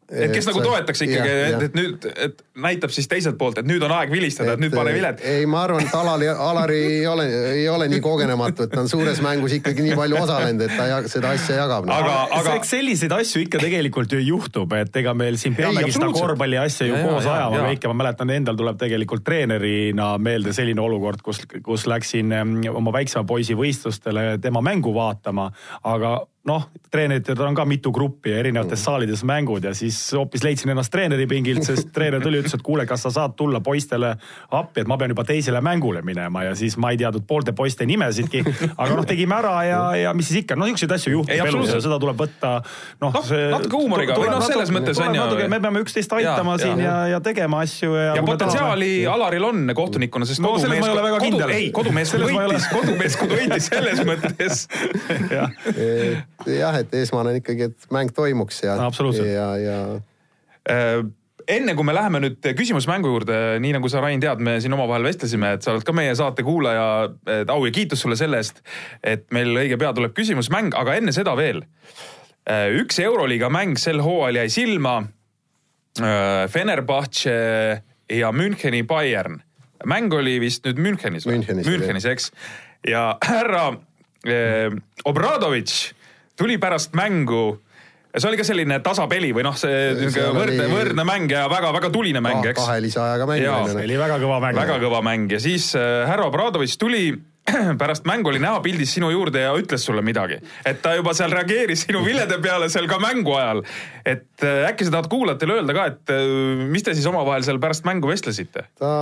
et kes et nagu toetaks ikkagi, et, et nüüd, et näitab siis teiselt poolt, et nüüd on aeg vilistada, et nüüd pane vilet. ei, ma arvan, et Alari, Alari ei ole, ei ole nii kogenematu, et ta on suures mängus ikkagi nii palju osalenud, et ta ja, seda asja jagab no.. aga, aga eks selliseid asju ikka tegelikult ju juhtub, et ega meil siin peamegi seda korvpalli asja ju ja, koos ja, ajama kõike, ma mäletan, endal tuleb tegelikult treenerina meelde selline olukord, kus, kus läksin oma väiksema poisi võistlustele tema mängu vaatama, aga noh, treeneritel on ka mitu gruppi ja erinevates mm. saalides mängud ja siis hoopis leidsin ennast treeneri pingilt, sest treener tuli, ütles, et kuule, kas sa saad tulla poistele appi, et ma pean juba teisele mängule minema ja siis ma ei teadnud poolte poiste nimesidki. aga noh, tegime ära ja, ja mis siis ikka, no siukseid asju juhtub elus ja seda tuleb võtta noh no, natuke huumoriga või noh, selles mõttes on ju. me peame üksteist aitama ja, siin ja, ja, ja tegema asju ja. ja potentsiaali Alaril on kohtunikuna, sest no, kodumees, kodu, ei, kodumees võitis, kodumees võitis selles mõttes (laughs) (laughs) jah, et esmane on ikkagi, et mäng toimuks ja, ja, ja äh, enne kui me läheme nüüd küsimusmängu juurde, nii nagu sa, Rain, tead, me siin omavahel vestlesime, et sa oled ka meie saate kuulaja. au ja kiitus sulle selle eest, et meil õige pea tuleb küsimusmäng, aga enne seda veel. Äh, üks Euroliiga mäng sel hooajal jäi silma. Äh, Fenerbahce ja Müncheni Bayern. mäng oli vist nüüd Münchenis või? Münchenis, Münchenis, eks. ja härra eh, Obradovitš tuli pärast mängu see oli ka selline tasapeli või noh, see niisugune võrdne oli..., võrdne mäng ja väga-väga tuline mäng, eks. kahe lisaajaga mäng. oli väga kõva mäng. väga kõva mäng ja siis äh, härra Obradovitš tuli (clears throat) pärast mängu oli näha pildis sinu juurde ja ütles sulle midagi. et ta juba seal reageeris sinu vilede peale seal ka mängu ajal. et äh, äkki sa tahad kuulajatele öelda ka, et äh, mis te siis omavahel seal pärast mängu vestlesite? ta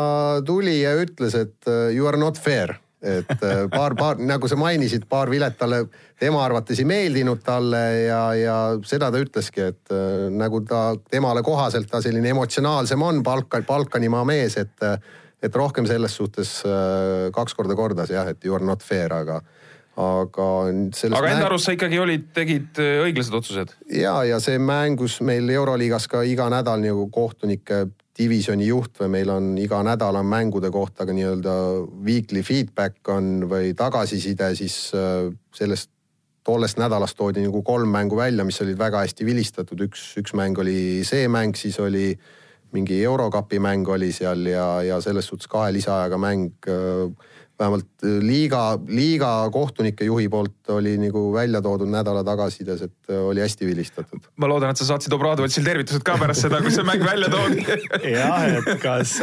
tuli ja ütles, et you are not fair et äh, paar, paar nagu sa mainisid, paar vilet talle tema arvates ei meeldinud talle ja, ja seda ta ütleski, et äh, nagu ta temale kohaselt ta selline emotsionaalsem on Balkan, Balkanimaa mees, et, et rohkem selles suhtes äh, kaks korda kordas jah, et you are not fair, aga aga sellest aga enda mäng- arust sa ikkagi olid, tegid õiglased otsused. ja, ja see mängus meil Euroliigas ka iga nädal nagu kohtunike divisjoni juht või meil on iga nädal on mängude kohta ka nii-öelda weekly feedback on või tagasiside, siis äh, sellest tollest nädalast toodi nagu kolm mängu välja, mis olid väga hästi vilistatud, üks, üks mäng oli see mäng, siis oli mingi Eurokapi mäng oli seal ja, ja selles suhtes kahe lisaajaga mäng äh, vähemalt äh, liiga, liiga kohtunike juhi poolt oli nagu välja toodud nädala tagasisides, et äh, oli hästi vilistatud. ma loodan, et sa saatsid Obradovitšil tervitused ka pärast seda, kui see mäng välja toodi. (laughs) jah, et kas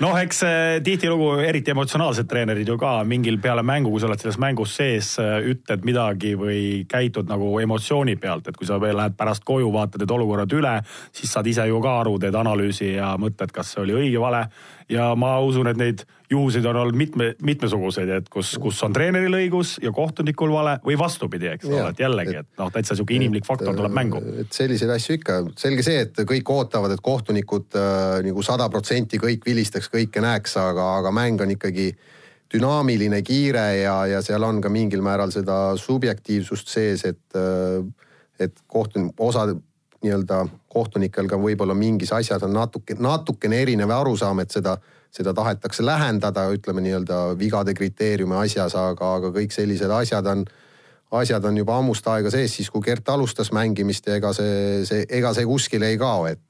noh, eks tihtilugu eriti emotsionaalsed treenerid ju ka mingil peale mängu, kui sa oled selles mängus sees, ütled midagi või käitud nagu emotsiooni pealt, et kui sa veel lähed pärast koju, vaatad need olukorrad üle, siis saad ise ju ka aru, teed analüüsi ja mõtled, kas see oli õige, vale. ja ma usun, et neid juhuseid on olnud mitme, mitmesuguseid, et kus, kus on treeneril õigus ja kohtunikul vale või vastupidi, eks ole et jällegi, et noh, täitsa sihuke inimlik faktor tuleb mängu. et selliseid asju ikka, selge see, et kõik ootavad, et kohtunikud äh, nagu sada protsenti kõik vilistaks, kõike näeks, aga, aga mäng on ikkagi dünaamiline, kiire ja, ja seal on ka mingil määral seda subjektiivsust sees, et, et kohtun-, osa nii-öelda kohtunikel ka võib-olla mingis asjas on natuke, natukene erinev arusaam, et seda, seda tahetakse lähendada, ütleme nii-öelda vigade kriteeriumi asjas, aga, aga kõik sellised asjad on asjad on juba ammust aega sees, siis kui Gert alustas mängimist ja ega see, see, ega see kuskile ei kao, et,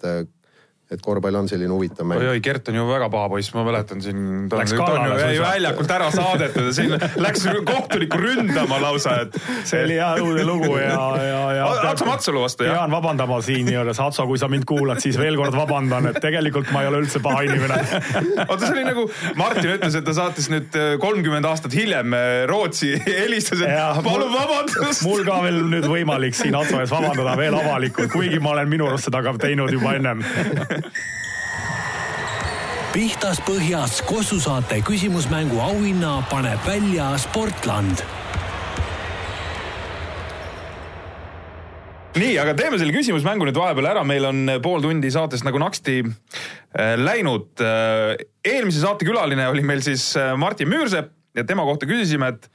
et korvpall on selline huvitav mäng. oi-oi, Gert on ju väga paha poiss, ma mäletan siin. Läks kallale suisa. väljakult ära saadetud ja siin läks kohtunikku ründama lausa, et. see oli hea õudne lugu ja, ja, ja. Atso Matsalu vastu, jah? pean vabandama siinjuures, Atso, kui sa mind kuulad, siis veel kord vabandan, et tegelikult ma ei ole üldse paha inimene. (laughs) oota, see oli nagu Martin ütles, et ta saatis nüüd äh, kolmkümmend aastat hiljem äh, Rootsi, helistas, et Jah, palun mul- vabandust. mul ka veel nüüd võimalik siin Atso ees vabandada veel avalikult, kuigi ma olen minu arust seda ka teinud juba ennem. Pihtas põhjas Kossu saate küsimusmängu auhinna paneb välja Sportland nii, aga teeme selle küsimusmängu nüüd vahepeal ära, meil on pool tundi saatest nagu naksti äh, läinud. eelmise saate külaline oli meil siis Martin Müürsepp ja tema kohta küsisime, et,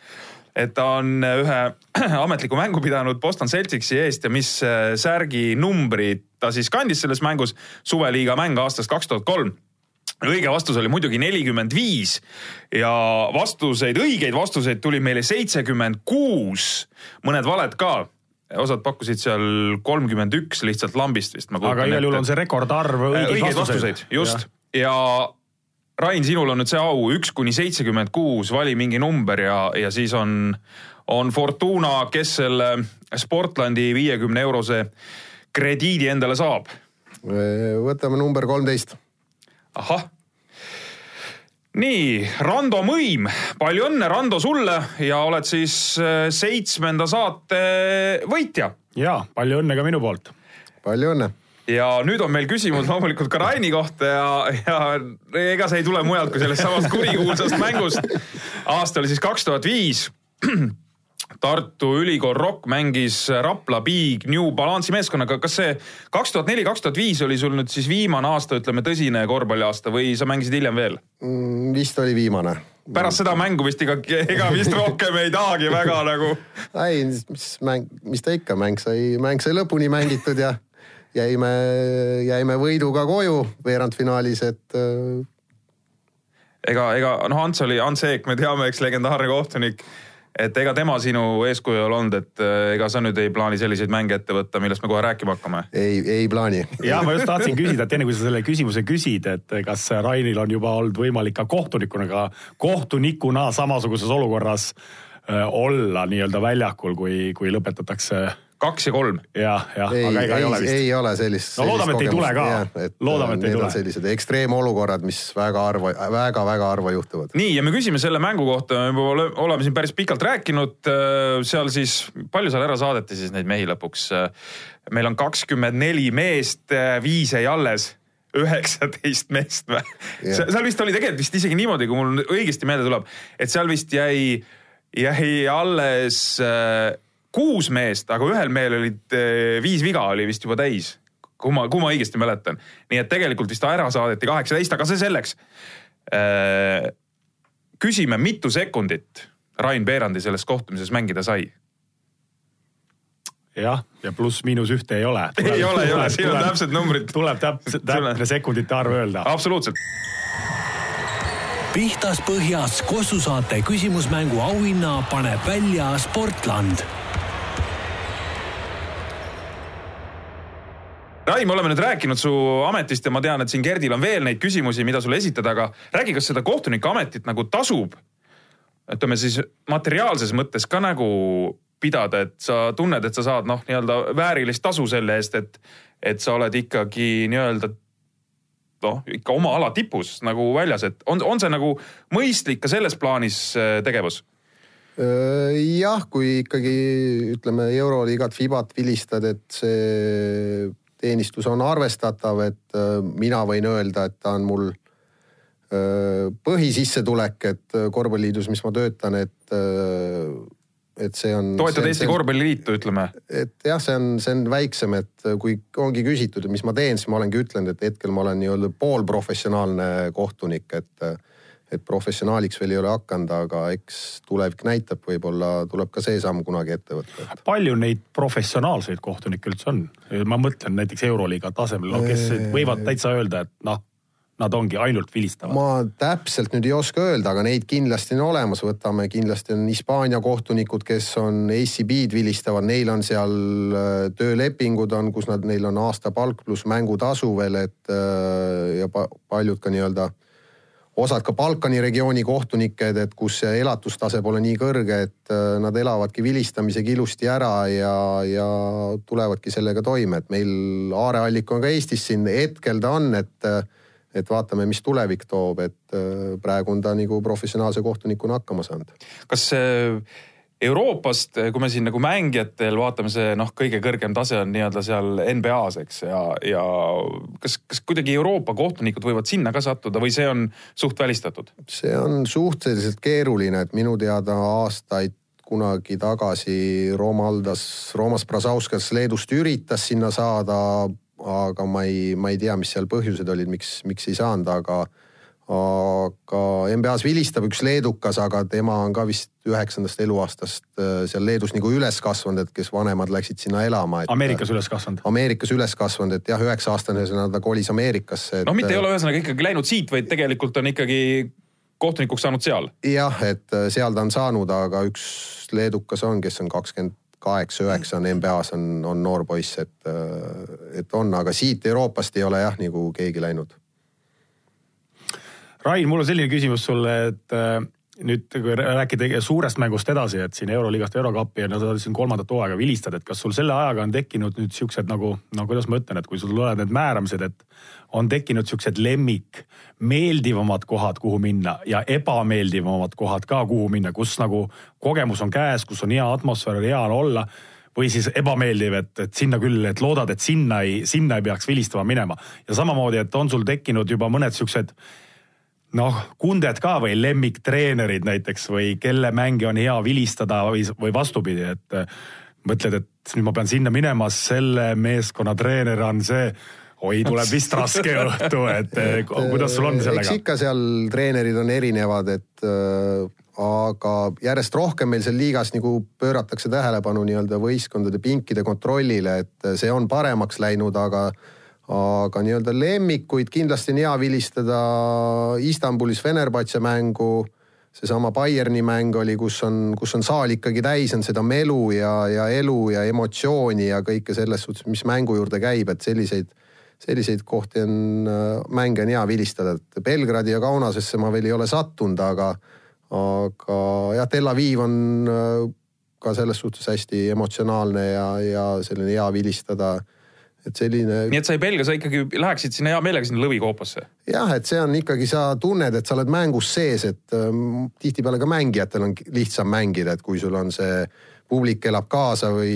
et ta on ühe (clears throat) ametliku mängu pidanud Boston Celticsi eest ja mis särgi numbrit ta siis kandis selles mängus, suveliiga mäng aastast kaks tuhat kolm õige vastus oli muidugi nelikümmend viis ja vastuseid, õigeid vastuseid tuli meile seitsekümmend kuus, mõned valed ka. osad pakkusid seal kolmkümmend üks lihtsalt lambist vist. aga igal juhul on see rekordarv õigeid õigeid vastuseid, just. ja Rain, sinul on nüüd see au üks kuni seitsekümmend kuus, vali mingi number ja, ja siis on, on Fortuna, kes selle Sportlandi viiekümne eurose krediidi endale saab. võtame number kolmteist. ahah. nii, Rando Mõim, palju õnne, Rando, sulle ja oled siis äh, seitsmenda saate võitja ja palju õnne ka minu poolt. palju õnne. ja nüüd on meil küsimus loomulikult ka Raini kohta ja, ja ega see ei tule mujalt kui sellest samast kurikuulsast mängust. aasta oli siis kaks tuhat viis. Tartu Ülikool Rock mängis Rapla Big New Balance'i meeskonnaga. kas see kaks tuhat neli, kaks tuhat viis oli sul nüüd siis viimane aasta, ütleme tõsine korvpalliaasta või sa mängisid hiljem veel? Mm, vist oli viimane. pärast seda mängu vist ega, ega vist (laughs) rohkem ei tahagi väga nagu. ei, mis mäng, mis ta ikka, mäng sai, mäng sai lõpuni mängitud ja jäime, jäime võiduga koju veerandfinaalis, et äh, ega, ega noh, Ants oli, Ants Eek, me teame, eks legendaarne kohtunik et ega tema sinu eeskuju ei ole olnud, et äh, ega sa nüüd ei plaani selliseid mänge ette võtta, millest me kohe rääkima hakkame. ei, ei plaani. ja ma just tahtsin küsida, et enne kui sa selle küsimuse küsid, et kas Rainil on juba olnud võimalik ka kohtunikuna, ka kohtunikuna samasuguses olukorras äh, olla nii-öelda väljakul, kui, kui lõpetatakse kaks ja kolm. jah, jah, ei, aga ega ei, ei, ei ole vist. ei ole sellist. No loodame, et ei tule ka. Loodame, et ei tule. sellised ekstreemolukorrad, mis väga harva, väga-väga harva juhtuvad. nii ja me küsime selle mängu kohta, me juba ole- oleme siin päris pikalt rääkinud. seal siis, palju seal ära saadeti siis neid mehi lõpuks? meil on kakskümmend neli meest, viis jäi alles üheksateist meest või yeah.? seal vist oli tegelikult vist isegi niimoodi, kui mul õigesti meelde tuleb, et seal vist jäi, jäi alles äh, kuus meest, aga ühel mehel olid äh, viis viga oli vist juba täis. kui ma, kui ma õigesti mäletan, nii et tegelikult vist ära saadeti kaheksateist, aga see selleks. küsime, mitu sekundit Rain Peerandi selles kohtumises mängida sai? jah, ja pluss-miinus ühte (laughs) ei ole. ei ole, ei ole, siin on täpsed numbrid. tuleb täpselt, täpne sekundite arv öelda. absoluutselt. pihtas põhjas Kossu saate küsimusmängu auhinna paneb välja Sportland Rai, me oleme nüüd rääkinud su ametist ja ma tean, et siin Gerdil on veel neid küsimusi, mida sulle esitada, aga räägi, kas seda kohtunike ametit nagu tasub, ütleme siis materiaalses mõttes ka nagu pidada, et sa tunned, et sa saad noh, nii-öelda väärilist tasu selle eest, et, et sa oled ikkagi nii-öelda noh, ikka oma ala tipus nagu väljas, et on, on see nagu mõistlik ka selles plaanis äh, tegevus? jah, kui ikkagi ütleme Euroliigat, Fibat vilistad, et see teenistus on arvestatav, et äh, mina võin öelda, et ta on mul äh, põhisissetulek, et korvpalliliidus, mis ma töötan, et et see on. toetad Eesti Korvpalliliitu, ütleme. et jah, see on, see on väiksem, et kui ongi küsitud, et mis ma teen, siis ma olengi ütlenud, et hetkel ma olen nii-öelda poolprofessionaalne kohtunik, et et professionaaliks veel ei ole hakanud, aga eks tulevik näitab, võib-olla tuleb ka see samm kunagi ette võtta. palju neid professionaalseid kohtunikke üldse on? ma mõtlen näiteks Euroliiga tasemel, kes võivad täitsa öelda, et noh nad ongi ainult vilistavad? ma täpselt nüüd ei oska öelda, aga neid kindlasti on olemas, võtame kindlasti on Hispaania kohtunikud, kes on ACB-d vilistavad, neil on seal äh, töölepingud on, kus nad, neil on aastapalk pluss mängutasu veel, et äh, ja paljud ka nii-öelda osad ka Balkani regiooni kohtunikud, et kus see elatustase pole nii kõrge, et äh, nad elavadki vilistamisega ilusti ära ja, ja tulevadki sellega toime, et meil aareallik on ka Eestis siin, hetkel ta on, et et vaatame, mis tulevik toob, et äh, praegu on ta nagu professionaalse kohtunikuna hakkama saanud. kas Euroopast, kui me siin nagu mängijatel vaatame, see noh, kõige kõrgem tase on nii-öelda seal NBA-s, eks, ja, ja kas, kas kuidagi Euroopa kohtunikud võivad sinna ka sattuda või see on suht välistatud? see on suhteliselt keeruline, et minu teada aastaid kunagi tagasi Romaldas, Romas Brazauskas Leedust üritas sinna saada aga ma ei, ma ei tea, mis seal põhjused olid, miks, miks ei saanud, aga aga NBA-s vilistab üks leedukas, aga tema on ka vist üheksandast eluaastast äh, seal Leedus nagu üles kasvanud, et kes vanemad läksid sinna elama. Ameerikas üles kasvanud? Ameerikas üles kasvanud, et jah, üheksa aastasena ta kolis Ameerikasse et.... noh, mitte ei ole ühesõnaga ikkagi läinud siit, vaid tegelikult on ikkagi kohtunikuks saanud seal. jah, et äh, seal ta on saanud, aga üks leedukas on, kes on kakskümmend kaheksa, üheksa on NBA-s on, on noor poiss, et, et on, aga siit Euroopast ei ole jah, nagu keegi läinud. Rain, mul on selline küsimus sulle, et äh, nüüd kui rääkida suurest mängust edasi, et siin Euroligast Eurokappi ja no sa siin kolmandat hooaega vilistad, et kas sul selle ajaga on tekkinud nüüd siuksed nagu, no kuidas ma ütlen, et kui sul tulevad need määramised, et on tekkinud siuksed lemmik, meeldivamad kohad, kuhu minna ja ebameeldivamad kohad ka, kuhu minna, kus nagu kogemus on käes, kus on hea atmosfäär, hea on olla või siis ebameeldiv, et, et sinna küll, et loodad, et sinna ei, sinna ei peaks vilistama minema. ja samamoodi, et on sul tekkinud juba mõned siuksed noh, kunded ka või lemmiktreenerid näiteks või kelle mänge on hea vilistada või, või vastupidi, et mõtled, et nüüd ma pean sinna minema, selle meeskonna treener on see oi, tuleb vist (laughs) raske õhtu, et kuidas sul on sellega? eks ikka seal treenerid on erinevad, et äh, aga järjest rohkem meil seal liigas nagu pööratakse tähelepanu nii-öelda võistkondade pinkide kontrollile, et see on paremaks läinud, aga aga nii-öelda lemmikuid kindlasti on hea vilistada. Istanbulis Fenerbahce mängu seesama Bayerni mäng oli, kus on, kus on saal ikkagi täis, on seda melu ja, ja elu ja emotsiooni ja kõike selles suhtes, mis mängu juurde käib, et selliseid selliseid kohti on, mänge on hea vilistada, et Belgradi ja Kaunasesse ma veel ei ole sattunud, aga, aga jah, Tel Aviv on äh, ka selles suhtes hästi emotsionaalne ja, ja selline hea vilistada et selline. nii et sa ei pelga, sa ikkagi läheksid sinna hea meelega sinna lõvikoopasse? jah, et see on ikkagi, sa tunned, et sa oled mängus sees, et ähm, tihtipeale ka mängijatel on lihtsam mängida, et kui sul on see publik elab kaasa või,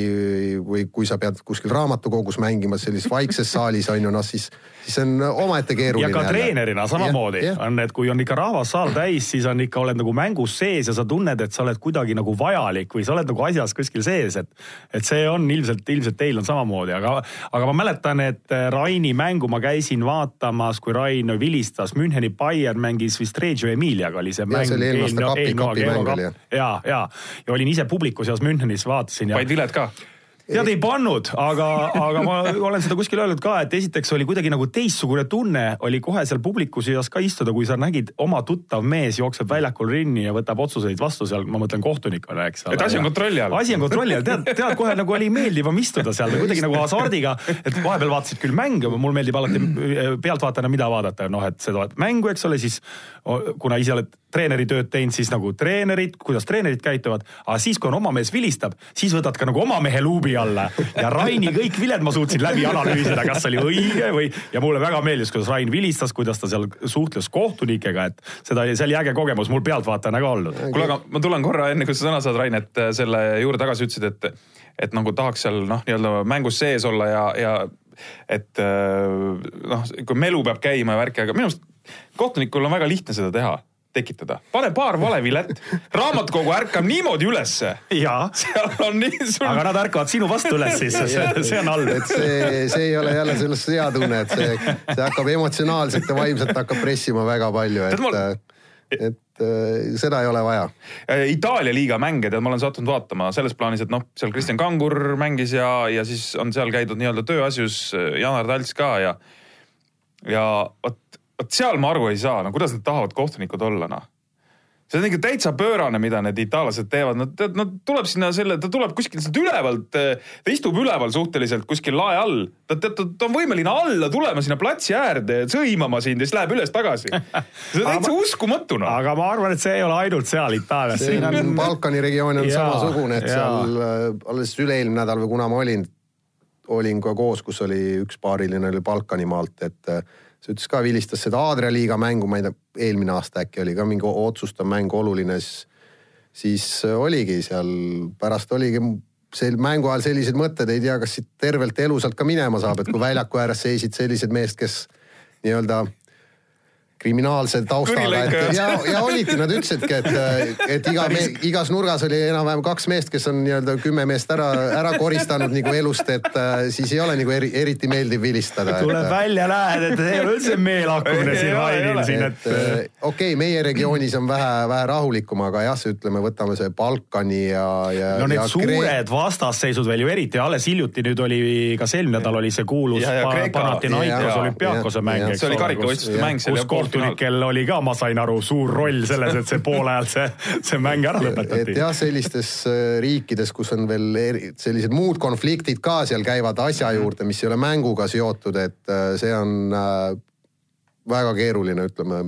või kui sa pead kuskil raamatukogus mängima sellises vaikses saalis on ju noh, siis, siis on omaette keeruline. ja ka treenerina samamoodi ja, ja. on, et kui on ikka rahvassaal täis, siis on ikka, oled nagu mängus sees ja sa tunned, et sa oled kuidagi nagu vajalik või sa oled nagu asjas kuskil sees, et. et see on ilmselt, ilmselt teil on samamoodi, aga, aga ma mäletan, et Raini mängu ma käisin vaatamas, kui Rain vilistas Müncheni Bayern mängis vist Reggio Emiliaga oli see mäng. ja, ja, ja olin ise publiku seas Müncheni Münchenis vaatasin ja. vaid vilet ka tead ei pannud, aga, aga ma olen seda kuskil öelnud ka, et esiteks oli kuidagi nagu teistsugune tunne oli kohe seal publiku seas ka istuda, kui sa nägid oma tuttav mees jookseb väljakul rinni ja võtab otsuseid vastu seal, ma mõtlen kohtunikuna, eks ole. et asi on kontrolli all. asi on kontrolli all, tead, tead kohe nagu oli meeldivam istuda seal kuidagi nagu hasardiga, et vahepeal vaatasid küll mänge, mul meeldib alati pealtvaatajana mida vaadata, noh, et seda mängu, eks ole, siis kuna ise oled treeneri tööd teinud, siis nagu treenerid, kuidas treenerid käituvad, aga siis, kui on oma mees vilistab, siis võtad ka nagu oma mehe luubi alla. Ja Raini kõik viled ma suutsin läbi analüüsida, kas oli õige või ja mulle väga meeldis, kuidas Rain vilistas, kuidas ta seal suhtles kohtunikega, et seda, see oli äge kogemus mul pealtvaatajana ka olnud. kuule, aga ma tulen korra enne, kui sa sõna saad, Rain, et äh, selle juurde tagasi ütlesid, et, et nagu tahaks seal noh, nii-öelda mängus sees olla ja, ja et äh, noh, kui melu peab käima ja värki, aga minu arust kohtunikul on väga lihtne seda teha tekitada. pane paar valevilet, raamatukogu ärkab niimoodi ülesse. seal on nii sul.... aga nad ärkavad sinu vastu üles siis, (laughs) see, see on halb. et see, see ei ole jälle sellest hea tunne, et see, see hakkab emotsionaalselt ja vaimselt hakkab pressima väga palju, et, mul... et seda ei ole vaja. Äh, Itaalia liiga mänge, tead, ma olen sattunud vaatama selles plaanis, et noh, seal Kristjan Kangur mängis ja, ja siis on seal käidud nii-öelda tööasjus, äh, Janar Talts ka ja, ja vot vot seal ma aru ei saa, no kuidas nad tahavad kohtunikud olla, noh see on ikka täitsa pöörane, mida need itaallased teevad, nad, nad tuleb sinna selle, ta tuleb kuskilt sealt ülevalt, ta istub üleval suhteliselt kuskil lae all. ta, ta, ta, ta on võimeline alla tulema sinna platsi äärde, sõimama sind ja siis läheb üles-tagasi. see on täitsa uskumatu noh. aga ma arvan, et see ei ole ainult seal Itaalias. see on Balkani regioon on ja, samasugune, et ja. seal äh, alles üle-eelmine nädal või kuna ma olin, olin ka koos, kus oli üks paariline oli Balkani maalt, et äh, see ütles ka, vilistas seda Aadria liiga mängu, ma ei tea, eelmine aasta äkki oli ka mingi otsustav mäng oluline, siis, siis oligi seal, pärast oligi sel mängu ajal sellised mõtted, ei tea, kas siit tervelt elusalt ka minema saab, et kui väljaku ääres seisid sellised meest, kes nii-öelda kriminaalse taustaga, et ja, ja olidki, nad ütlesidki, et, et iga, igas nurgas oli enam-vähem kaks meest, kes on nii-öelda kümme meest ära, ära koristanud nagu elust, et äh, siis ei ole nagu eri, eriti meeldiv vilistada. tuleb et, välja, näed, et ei ole üldse meelakkumine siin Rainil siin, et. Äh, okei okay,, meie regioonis on vähe, vähe rahulikum, aga jah, ütleme, võtame see Balkani ja, ja. no need ja suured Kree... vastasseisud veel ju eriti, alles hiljuti nüüd oli, kas eelmine nädal oli see kuulus Panathinaikos olümpiaakose mäng. see oli karikavõistluste mäng seal kohtunikel oli ka, ma sain aru, suur roll selles, et see poole ajal see, see mäng ära lõpetati. et jah, sellistes äh, riikides, kus on veel eri, sellised muud konfliktid ka seal käivad asja juurde, mis ei ole mänguga seotud, et äh, see on äh, väga keeruline, ütleme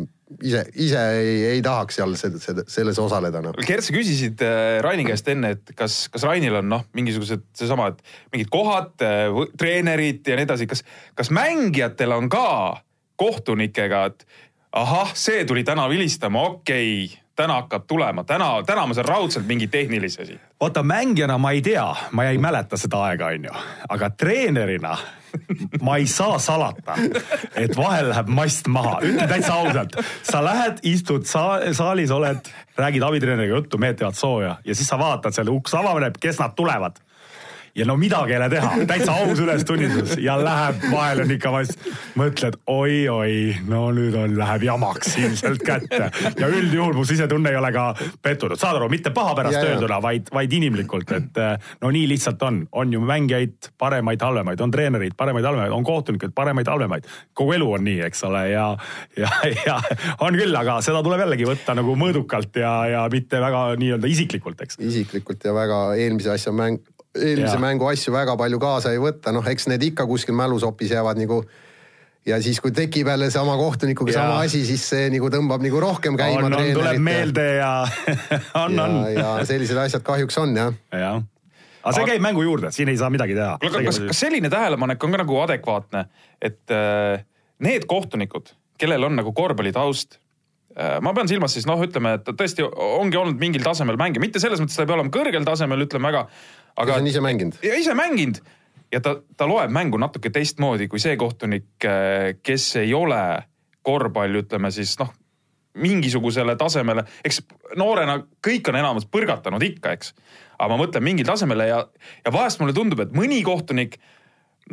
ise, ise ei, ei tahaks seal selles osaleda noh. Kert, sa küsisid Raini käest enne, et kas, kas Rainil on noh, mingisugused seesama, et mingid kohad, treenerid ja nii edasi, kas, kas mängijatel on ka kohtunikega, et ahah, see tuli täna vilistama, okei. Okay täna hakkab tulema, täna, täna ma saan raudselt mingi tehnilise siit. vaata mängijana ma ei tea, ma ei mäleta seda aega, onju, aga treenerina ma ei saa salata, et vahel läheb mast maha, ütlen täitsa ausalt. sa lähed, istud sa saalis, oled, räägid abitreeneriga juttu, mehed teevad sooja ja siis sa vaatad seal uks avaneb, kes nad tulevad ja no midagi ei ole teha, täitsa aus ülestunnistus ja läheb, vahel on ikka vast, mõtled oi-oi, no nüüd on, läheb jamaks ilmselt kätte. ja üldjuhul mu sisetunne ei ole ka pettunud, saad aru, mitte paha pärast öelduna, vaid, vaid inimlikult, et eh, no nii lihtsalt on, on ju mängijaid paremaid, halvemaid, on treenereid paremaid, halvemaid, on kohtunikud paremaid, halvemaid. kogu elu on nii, eks ole, ja, ja, ja on küll, aga seda tuleb jällegi võtta nagu mõõdukalt ja, ja mitte väga nii-öelda isiklikult, eks. isiklikult ja väga eelmise asja mäng eelmise ja. mängu asju väga palju kaasa ei võta, noh, eks need ikka kuskil mälusopis jäävad nagu ja siis, kui tekib jälle sama kohtunikuga ja. sama asi, siis see nagu tõmbab nagu rohkem käima. on, on, tuleb meelde ja (laughs) on, on. ja sellised asjad kahjuks on jah. jah, aga see käib mängu juurde, siin ei saa midagi teha. kuule, kas, kas selline tähelepanek on ka nagu adekvaatne, et äh, need kohtunikud, kellel on nagu korvpallitaust Äh, ma pean silmas siis noh, ütleme, et tõesti ongi olnud mingil tasemel mängija, mitte selles mõttes ta ei pea olema kõrgel tasemel, ütleme väga. Aga. ta on ise mänginud. ja ise mänginud ja ta, ta loeb mängu natuke teistmoodi kui see kohtunik, äh, kes ei ole korvpalli, ütleme siis noh, mingisugusele tasemele, eks noorena kõik on enamus põrgatanud ikka, eks. aga ma mõtlen mingil tasemele ja, ja vahest mulle tundub, et mõni kohtunik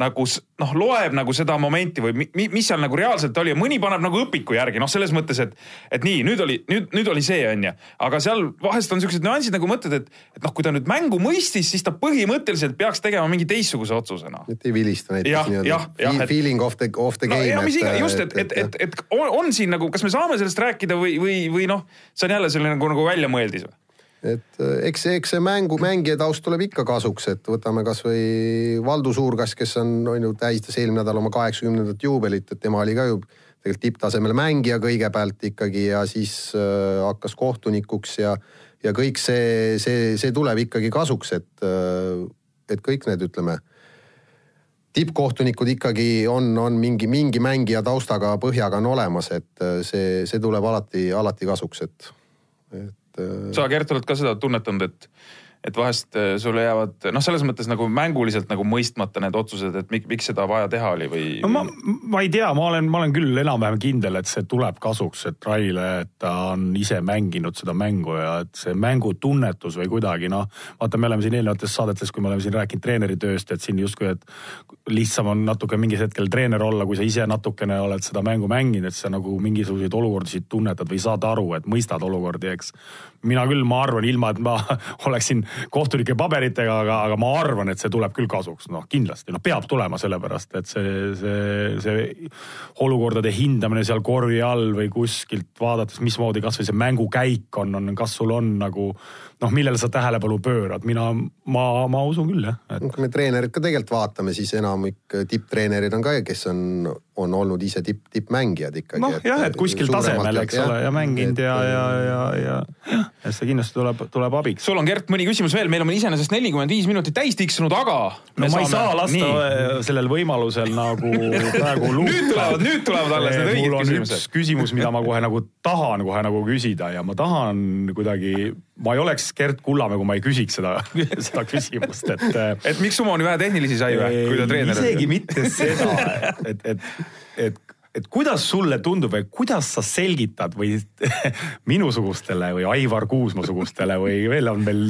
nagu noh, loeb nagu seda momenti või mi, mis seal nagu reaalselt oli ja mõni paneb nagu õpiku järgi, noh, selles mõttes, et, et nii, nüüd oli, nüüd, nüüd oli see, on ju. aga seal vahest on siuksed nüansid nagu mõtled, et, et noh, kui ta nüüd mängu mõistis, siis ta põhimõtteliselt peaks tegema mingi teistsuguse otsuse, noh. et ei vilista näiteks nii-öelda feeling of the, of the game no,. mis iganes, just, et, et, et, et, et on, on siin nagu, kas me saame sellest rääkida või, või, või noh, see on jälle selline nagu, nagu väljamõeldis või? Et äh, eks eks see mängu, mängija taust tuleb ikka kasuks, et võtame kasvõi Valdo Suurkass, kes on, on ju tähistas eelmine nädal oma kaheksakümnendat juubelit, et tema oli ka ju tegelikult tipptasemel mängija kõigepealt ikkagi ja siis äh, hakkas kohtunikuks ja, ja kõik see, see, see tuleb ikkagi kasuks, et, äh, et kõik need, ütleme tippkohtunikud ikkagi on, on mingi, mingi mängija taustaga, põhjaga on olemas, et äh, see, see tuleb alati, alati kasuks, et, et et. sa, Gert, oled ka seda tunnetanud, et et vahest äh, sulle jäävad noh, selles mõttes nagu mänguliselt nagu mõistmata need otsused, et miks, miks seda vaja teha oli või? no ma, ma ei tea, ma olen, ma olen küll enam-vähem kindel, et see tuleb kasuks, et Raile, et ta on ise mänginud seda mängu ja et see mängutunnetus või kuidagi noh. vaata, me oleme siin eelnevates saadetes, kui me oleme siin rääkinud treeneritööst, et siin justkui, et lihtsam on natuke mingil hetkel treener olla, kui sa ise natukene oled seda mängu mänginud, et sa nagu mingisuguseid olukordasid tunnetad või saad aru, et mõistad olukordi, eks. mina küll, ma arvan, ilma et ma (laughs) oleksin kohtunike paberitega, aga, aga ma arvan, et see tuleb küll kasuks, noh kindlasti, noh peab tulema, sellepärast et see, see, see olukordade hindamine seal korvi all või kuskilt vaadates, mismoodi kasvõi see mängukäik on, on, kas sul on nagu noh, millele sa tähelepanu pöörad, mina, ma, ma usun küll jah et.... kui me treenerit ka tegelikult vaatame, siis enamik tipptreenerid on ka, kes on, on olnud ise tipp, tippmängijad ikkagi. noh jah, et kuskil tasemel, eks ole, ja mänginud ja, ja, ja, ja, ja see kindlasti tuleb, tuleb abiks. sul on Gert mõni küsimus veel, meil on iseenesest nelikümmend viis minutit täis tiksunud, aga. no ma saame... ei saa lasta nii. sellel võimalusel nagu (laughs) praegu nüüd tulevad, nüüd tulevad alles need õiged küsimused. küsimus, mida ma kohe nagu tahan kohe nagu küsida ja ma tahan kuidagi, ma ei oleks Gert Kullamäe, kui ma ei küsiks seda, (laughs) seda küsimust, et. et miks Sumoni vähe tehnilisi sai või, kui ta treener oli? isegi mitte seda, et, et, et et kuidas sulle tundub või kuidas sa selgitad või (laughs) minusugustele või Aivar Kuusma sugustele või veel on meil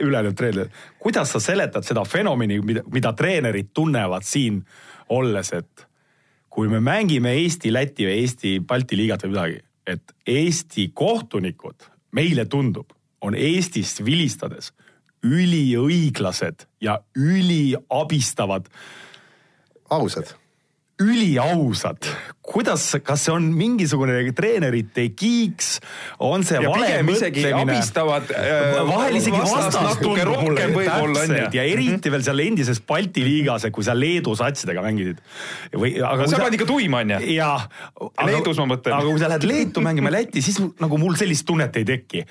ülejäänud treenerid, kuidas sa seletad seda fenomeni, mida, mida treenerid tunnevad siin olles, et kui me mängime Eesti, Läti või Eesti Balti liigat või midagi, et Eesti kohtunikud, meile tundub, on Eestist vilistades üliõiglased ja üliabistavad. ausad üliausad. kuidas, kas see on mingisugune treenerite kiiks, on see ja vale mõtlemine? abistavad äh,. vahel isegi vastast tundub mulle täpselt ja eriti veel seal endises Balti liigas, kui sa Leedu satsidega mängisid. või, aga sa panid ikka tuima onju? jah. Leedus ma mõtlen. aga kui sa lähed Leetu mängima Lätti, siis nagu mul sellist tunnet ei teki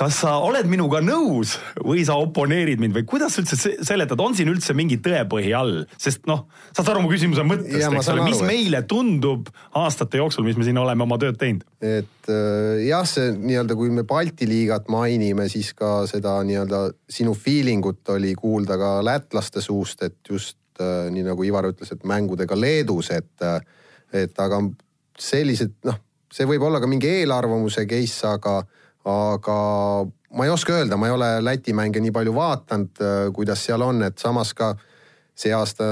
kas sa oled minuga nõus või sa oponeerid mind või kuidas sa üldse seletad, on siin üldse mingi tõepõhi all, sest noh, saad sa aru mu küsimuse mõttest, eks ole, mis meile tundub aastate jooksul, mis me siin oleme oma tööd teinud? et äh, jah, see nii-öelda, kui me Balti liigat mainime, siis ka seda nii-öelda sinu feeling ut oli kuulda ka lätlaste suust, et just äh, nii nagu Ivar ütles, et mängudega Leedus, et, äh, et aga sellised noh, see võib olla ka mingi eelarvamuse case, aga aga ma ei oska öelda, ma ei ole Läti mänge nii palju vaadanud, äh, kuidas seal on, et samas ka see aasta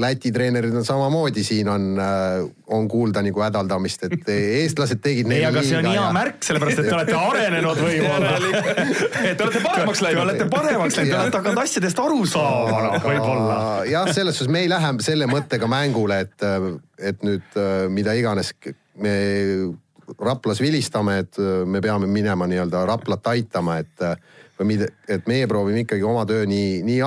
Läti treenerid on samamoodi, siin on, äh, on kuulda nagu hädaldamist, et (laughs) eestlased tegid ei, aga see on hea ja... märk, sellepärast et te olete (laughs) arenenud võib-olla Te olete paremaks läinud. Te olete paremaks läinud, te olete hakanud asjadest aru saama, noh, võib-olla. jah, selles suhtes me ei lähe selle mõttega mängule, et, et nüüd mida iganes me Raplas vilistame, et äh, me peame minema nii-öelda Raplat aitama, et äh, või mida, et meie proovime ikkagi oma töö nii, nii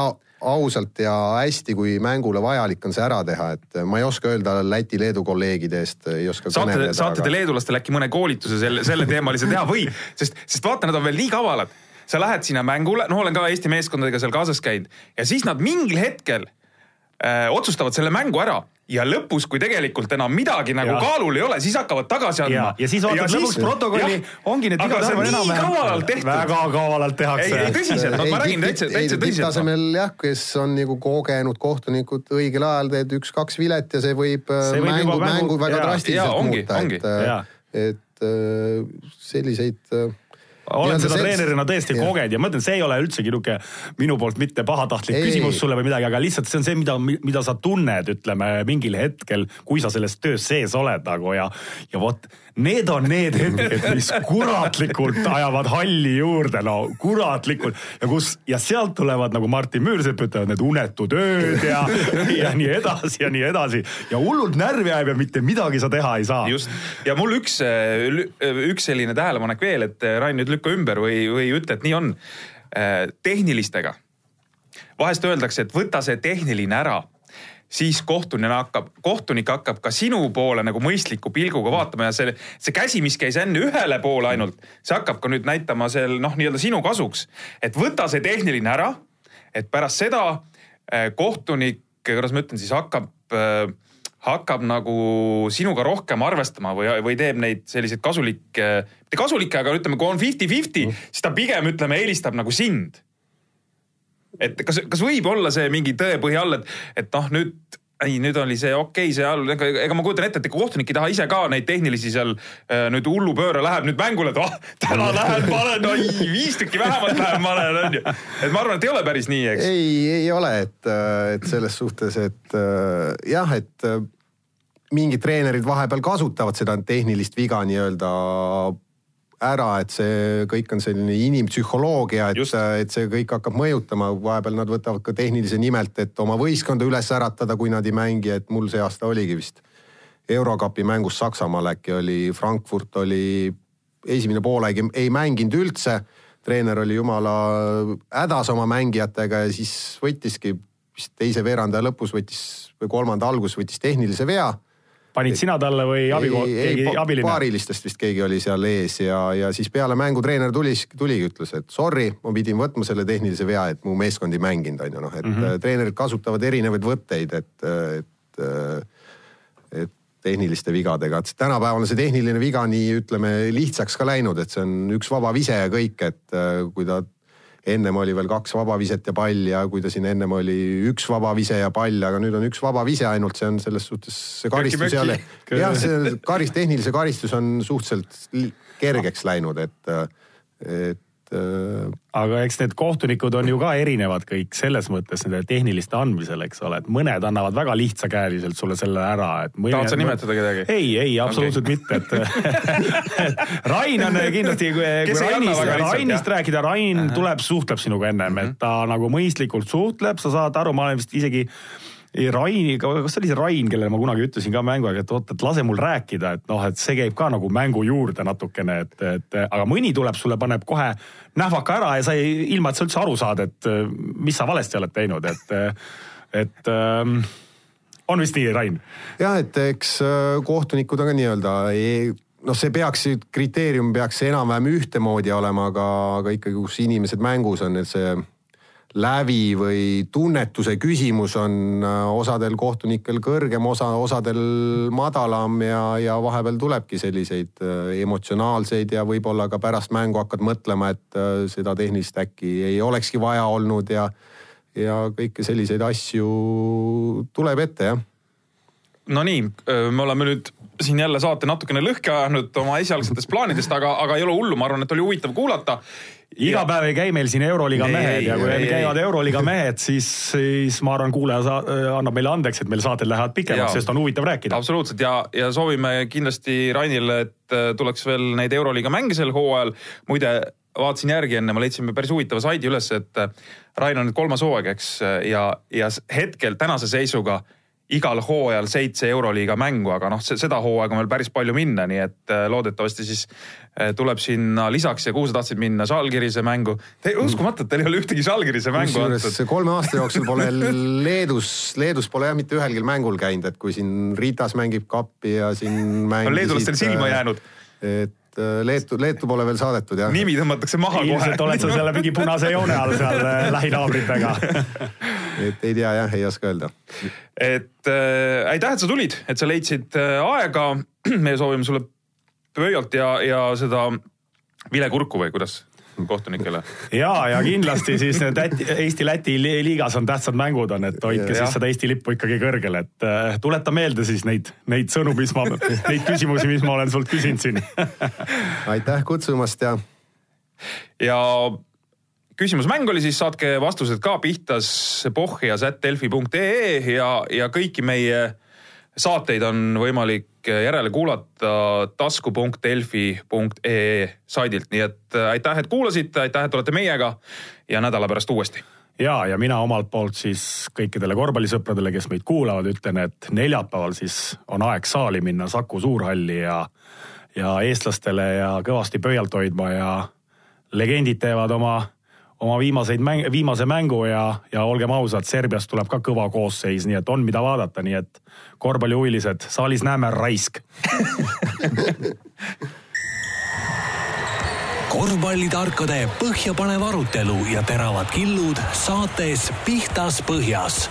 ausalt ja hästi, kui mängule vajalik on see ära teha, et äh, ma ei oska öelda Läti-Leedu kolleegide eest, ei oska. saate, saate te aga... leedulastele äkki mõne koolituse selle, selle teemalise teha või, sest, sest vaata, nad on veel nii kavalad. sa lähed sinna mängule, noh, olen ka Eesti meeskondadega seal kaasas käinud ja siis nad mingil hetkel äh, otsustavad selle mängu ära ja lõpus, kui tegelikult enam midagi nagu Ja. kaalul ei ole, siis hakkavad tagasi andma ja, ja siis vaatad lõpuks protokolli, ongi need aga vigad arvad nii kavalalt tehtud. väga kavalalt ei, tehakse ei. tõsiselt, no ma räägin täitsa, täitsa tõsiselt. tipptasemel jah, kes on nagu kogenud kohtunikud, õigel ajal teed üks-kaks vilet ja see võib, äh, See võib mängu, mängu- mängu väga jaa, drastiliselt jaa, ongi, muuta, et Jaa., et äh, selliseid äh, olen seda sel- treenerina tõesti jah. kogenud ja ma ütlen, see ei ole üldsegi niisugune minu poolt mitte pahatahtlik Ei, küsimus sulle või midagi, aga lihtsalt see on see, mida, mida sa tunned, ütleme mingil hetkel, kui sa selles töös sees oled nagu ja, ja vot need on need hetked, (laughs) mis kuratlikult ajavad halli juurde, no kuratlikult. Ja kus ja sealt tulevad nagu Martin Müürsepp ütlevad need unetud ööd ja, (laughs) ja nii edasi ja nii edasi. Ja hullult närvi ajab ja mitte midagi sa teha ei saa. just. Ja mul üks, üks selline tähelepanek veel, et äh, Rain nüüd lükka ümber või, või ütle, et nii on. tehnilistega, vahest öeldakse, et võta see tehniline ära siis kohtunik hakkab, kohtunik hakkab ka sinu poole nagu mõistliku pilguga vaatama ja see, see käsi, mis käis enne ühele poole ainult, see hakkab ka nüüd näitama seal noh, nii-öelda sinu kasuks. et võta see tehniline ära, et pärast seda eh, kohtunik, kuidas ma ütlen siis hakkab äh, hakkab nagu sinuga rohkem arvestama või, või teeb neid selliseid kasulikke, mitte kasulikke, aga ütleme, kui on fifty-fifty, siis ta pigem ütleme, eelistab nagu sind. Et kas, kas võib olla see mingi tõepõhi all, et, et noh, nüüd ei, nüüd oli see okei okay, see all, ega, ega ma kujutan ette, et ega kohtunik ei taha ise ka neid tehnilisi seal äh, nüüd hullupööre läheb nüüd mängule, et ah, täna (laughs) lähen panen, oi viis tükki vähemalt lähen panen, onju. et ma arvan, et ei ole päris nii, eks. ei, ei ole, et, et selles suhtes, et äh, jah, et äh, mingid treenerid vahepeal kasutavad seda tehnilist viga nii-öelda ära, et see kõik on selline inimpsühholoogia, et et see kõik hakkab mõjutama, vahepeal nad võtavad ka tehnilise nimelt, et oma võistkonda üles äratada, kui nad ei mängi, et mul see aasta oligi vist. Eurokapi mängus Saksamaal äkki oli, Frankfurt oli esimene poolaeg ei- ei mänginud üldse. treener oli jumala hädas oma mängijatega ja siis võttiski vist teise veerandaja lõpus võttis või kolmanda alguses võttis tehnilise vea panid sina talle või abi, keegi pa- abiline? paarilistest vist keegi oli seal ees ja, ja siis peale mängu treener tuli, tuligi, ütles, et sorry, ma pidin võtma selle tehnilise vea, et mu meeskond ei mänginud, on ju noh, et mm. -hmm. treenerid kasutavad erinevaid võtteid, et, et, et tehniliste vigadega, et tänapäeval on see tehniline viga nii ütleme lihtsaks ka läinud, et see on üks vaba vise ja kõik, et äh, kui ta ennem oli veel kaks vabaviset ja pall ja kui ta siin ennem oli üks vabavise ja pall, aga nüüd on üks vabavise ainult, see on selles suhtes see karistus ei ole. jah, see karis-, tehnilise karistus on suhteliselt li- kergeks läinud, et, et äh, aga eks need kohtunikud on ju ka erinevad kõik selles mõttes nende tehniliste andmisel, eks ole, et mõned annavad väga lihtsakäeliselt sulle selle ära, et. Tahad sa nimetada kedagi? ei, ei absoluutselt okay. mitte, et (laughs) Rain on kindlasti, kui kui Rainist, Rainist rääkida, Rain uh -huh. tuleb, suhtleb sinuga ennem uh, -huh. et ta nagu mõistlikult suhtleb, sa saad aru, ma olen vist isegi Rainiga, kas see oli see Rain, kellele ma kunagi ütlesin ka mängu aega, et oot, et lase mul rääkida, et noh, et see käib ka nagu mängu juurde natukene, et, et aga mõni tuleb sulle, paneb kohe nähvaka ära ja sa ei, ilma et sa üldse aru saad, et mis sa valesti oled teinud, et, et ähm, on vist nii, Rain? jah, et eks äh, kohtunikud on ka nii-öelda noh, see peaks, kriteerium peaks enam-vähem ühtemoodi olema, aga, aga ikkagi, kus inimesed mängus on, et see lävi või tunnetuse küsimus on äh, osadel kohtunikel kõrgem, osa, osadel madalam ja, ja vahepeal tulebki selliseid äh, emotsionaalseid ja võib-olla ka pärast mängu hakkad mõtlema, et äh, seda tehnilist äkki ei olekski vaja olnud ja ja kõiki selliseid asju tuleb ette jah Nonii, me oleme nüüd siin jälle saate natukene lõhki ajanud oma esialgsetest plaanidest, aga, aga ei ole hullu, ma arvan, et oli huvitav kuulata. Iga päev ei käi meil siin Euroliiga Ei, mehed ja kui ei, meil ei. käivad Euroliiga mehed, siis, siis ma arvan, kuulaja sa, annab meile andeks, et meil saated lähevad pikemaks, sest on huvitav rääkida. absoluutselt ja, ja soovime kindlasti Rainile, et äh, tuleks veel neid Euroliiga mänge sel hooajal. muide, vaatasin järgi enne, ma leidsin päris huvitava saidi üles, et äh, Rain on nüüd kolmas hooaeg, eks, ja, ja hetkel tänase seisuga igal hooajal seitse Euroliiga mängu, aga noh, seda hooaega on veel päris palju minna, nii et äh, loodetavasti siis äh, tuleb sinna lisaks ja kuhu sa tahtsid minna, Žalgirise mängu. uskumatu, et teil ei ole ühtegi Žalgirise mängu antud. kolme aasta jooksul pole Leedus, Leedus pole jah mitte ühelgi mängul käinud, et kui siin Ritas mängib kappi ja siin mängisid. on leedulastele silma jäänud. et äh, Leetu, Leetu pole veel saadetud jah. nimi tõmmatakse maha kohe ilmselt oled sa selle mingi punase joone all seal äh, (laughs) lähinaabritega. Et ei tea jah, ei oska öelda. et äh, aitäh, et sa tulid, et sa leidsid äh, aega. (clears throat) meie soovime sulle pöialt ja, ja seda vilekurku või kuidas? kohtunikele. ja, ja kindlasti siis need Eesti-Läti liigas on tähtsad mängud on, et hoidke ja. siis seda Eesti lippu ikkagi kõrgel, et äh, tuleta meelde siis neid, neid sõnu, mis ma, neid küsimusi, mis ma olen sult küsinud siin aitäh kutsumast ja. ja küsimusmäng oli siis, saatke vastused ka pihtas pohjas.delfi.ee ja, ja kõiki meie saateid on võimalik järele kuulata tasku.delfi.ee saidilt, nii et äh, aitäh, et kuulasite, aitäh, et olete meiega ja nädala pärast uuesti. Ja, ja mina omalt poolt siis kõikidele korvpallisõpradele, kes meid kuulavad, ütlen, et neljapäeval siis on aeg saali minna Saku Suurhalli ja, ja eestlastele ja kõvasti pöialt hoidma ja legendid teevad oma oma viimaseid mäng, viimase mängu ja, ja olgem ausad, Serbiast tuleb ka kõva koosseis, nii et on, mida vaadata, nii et korvpallihuvilised, saalis näeme raisk. (laughs) Korvpallitarkade põhjapanev arutelu ja teravad killud saates Pihtas Põhjas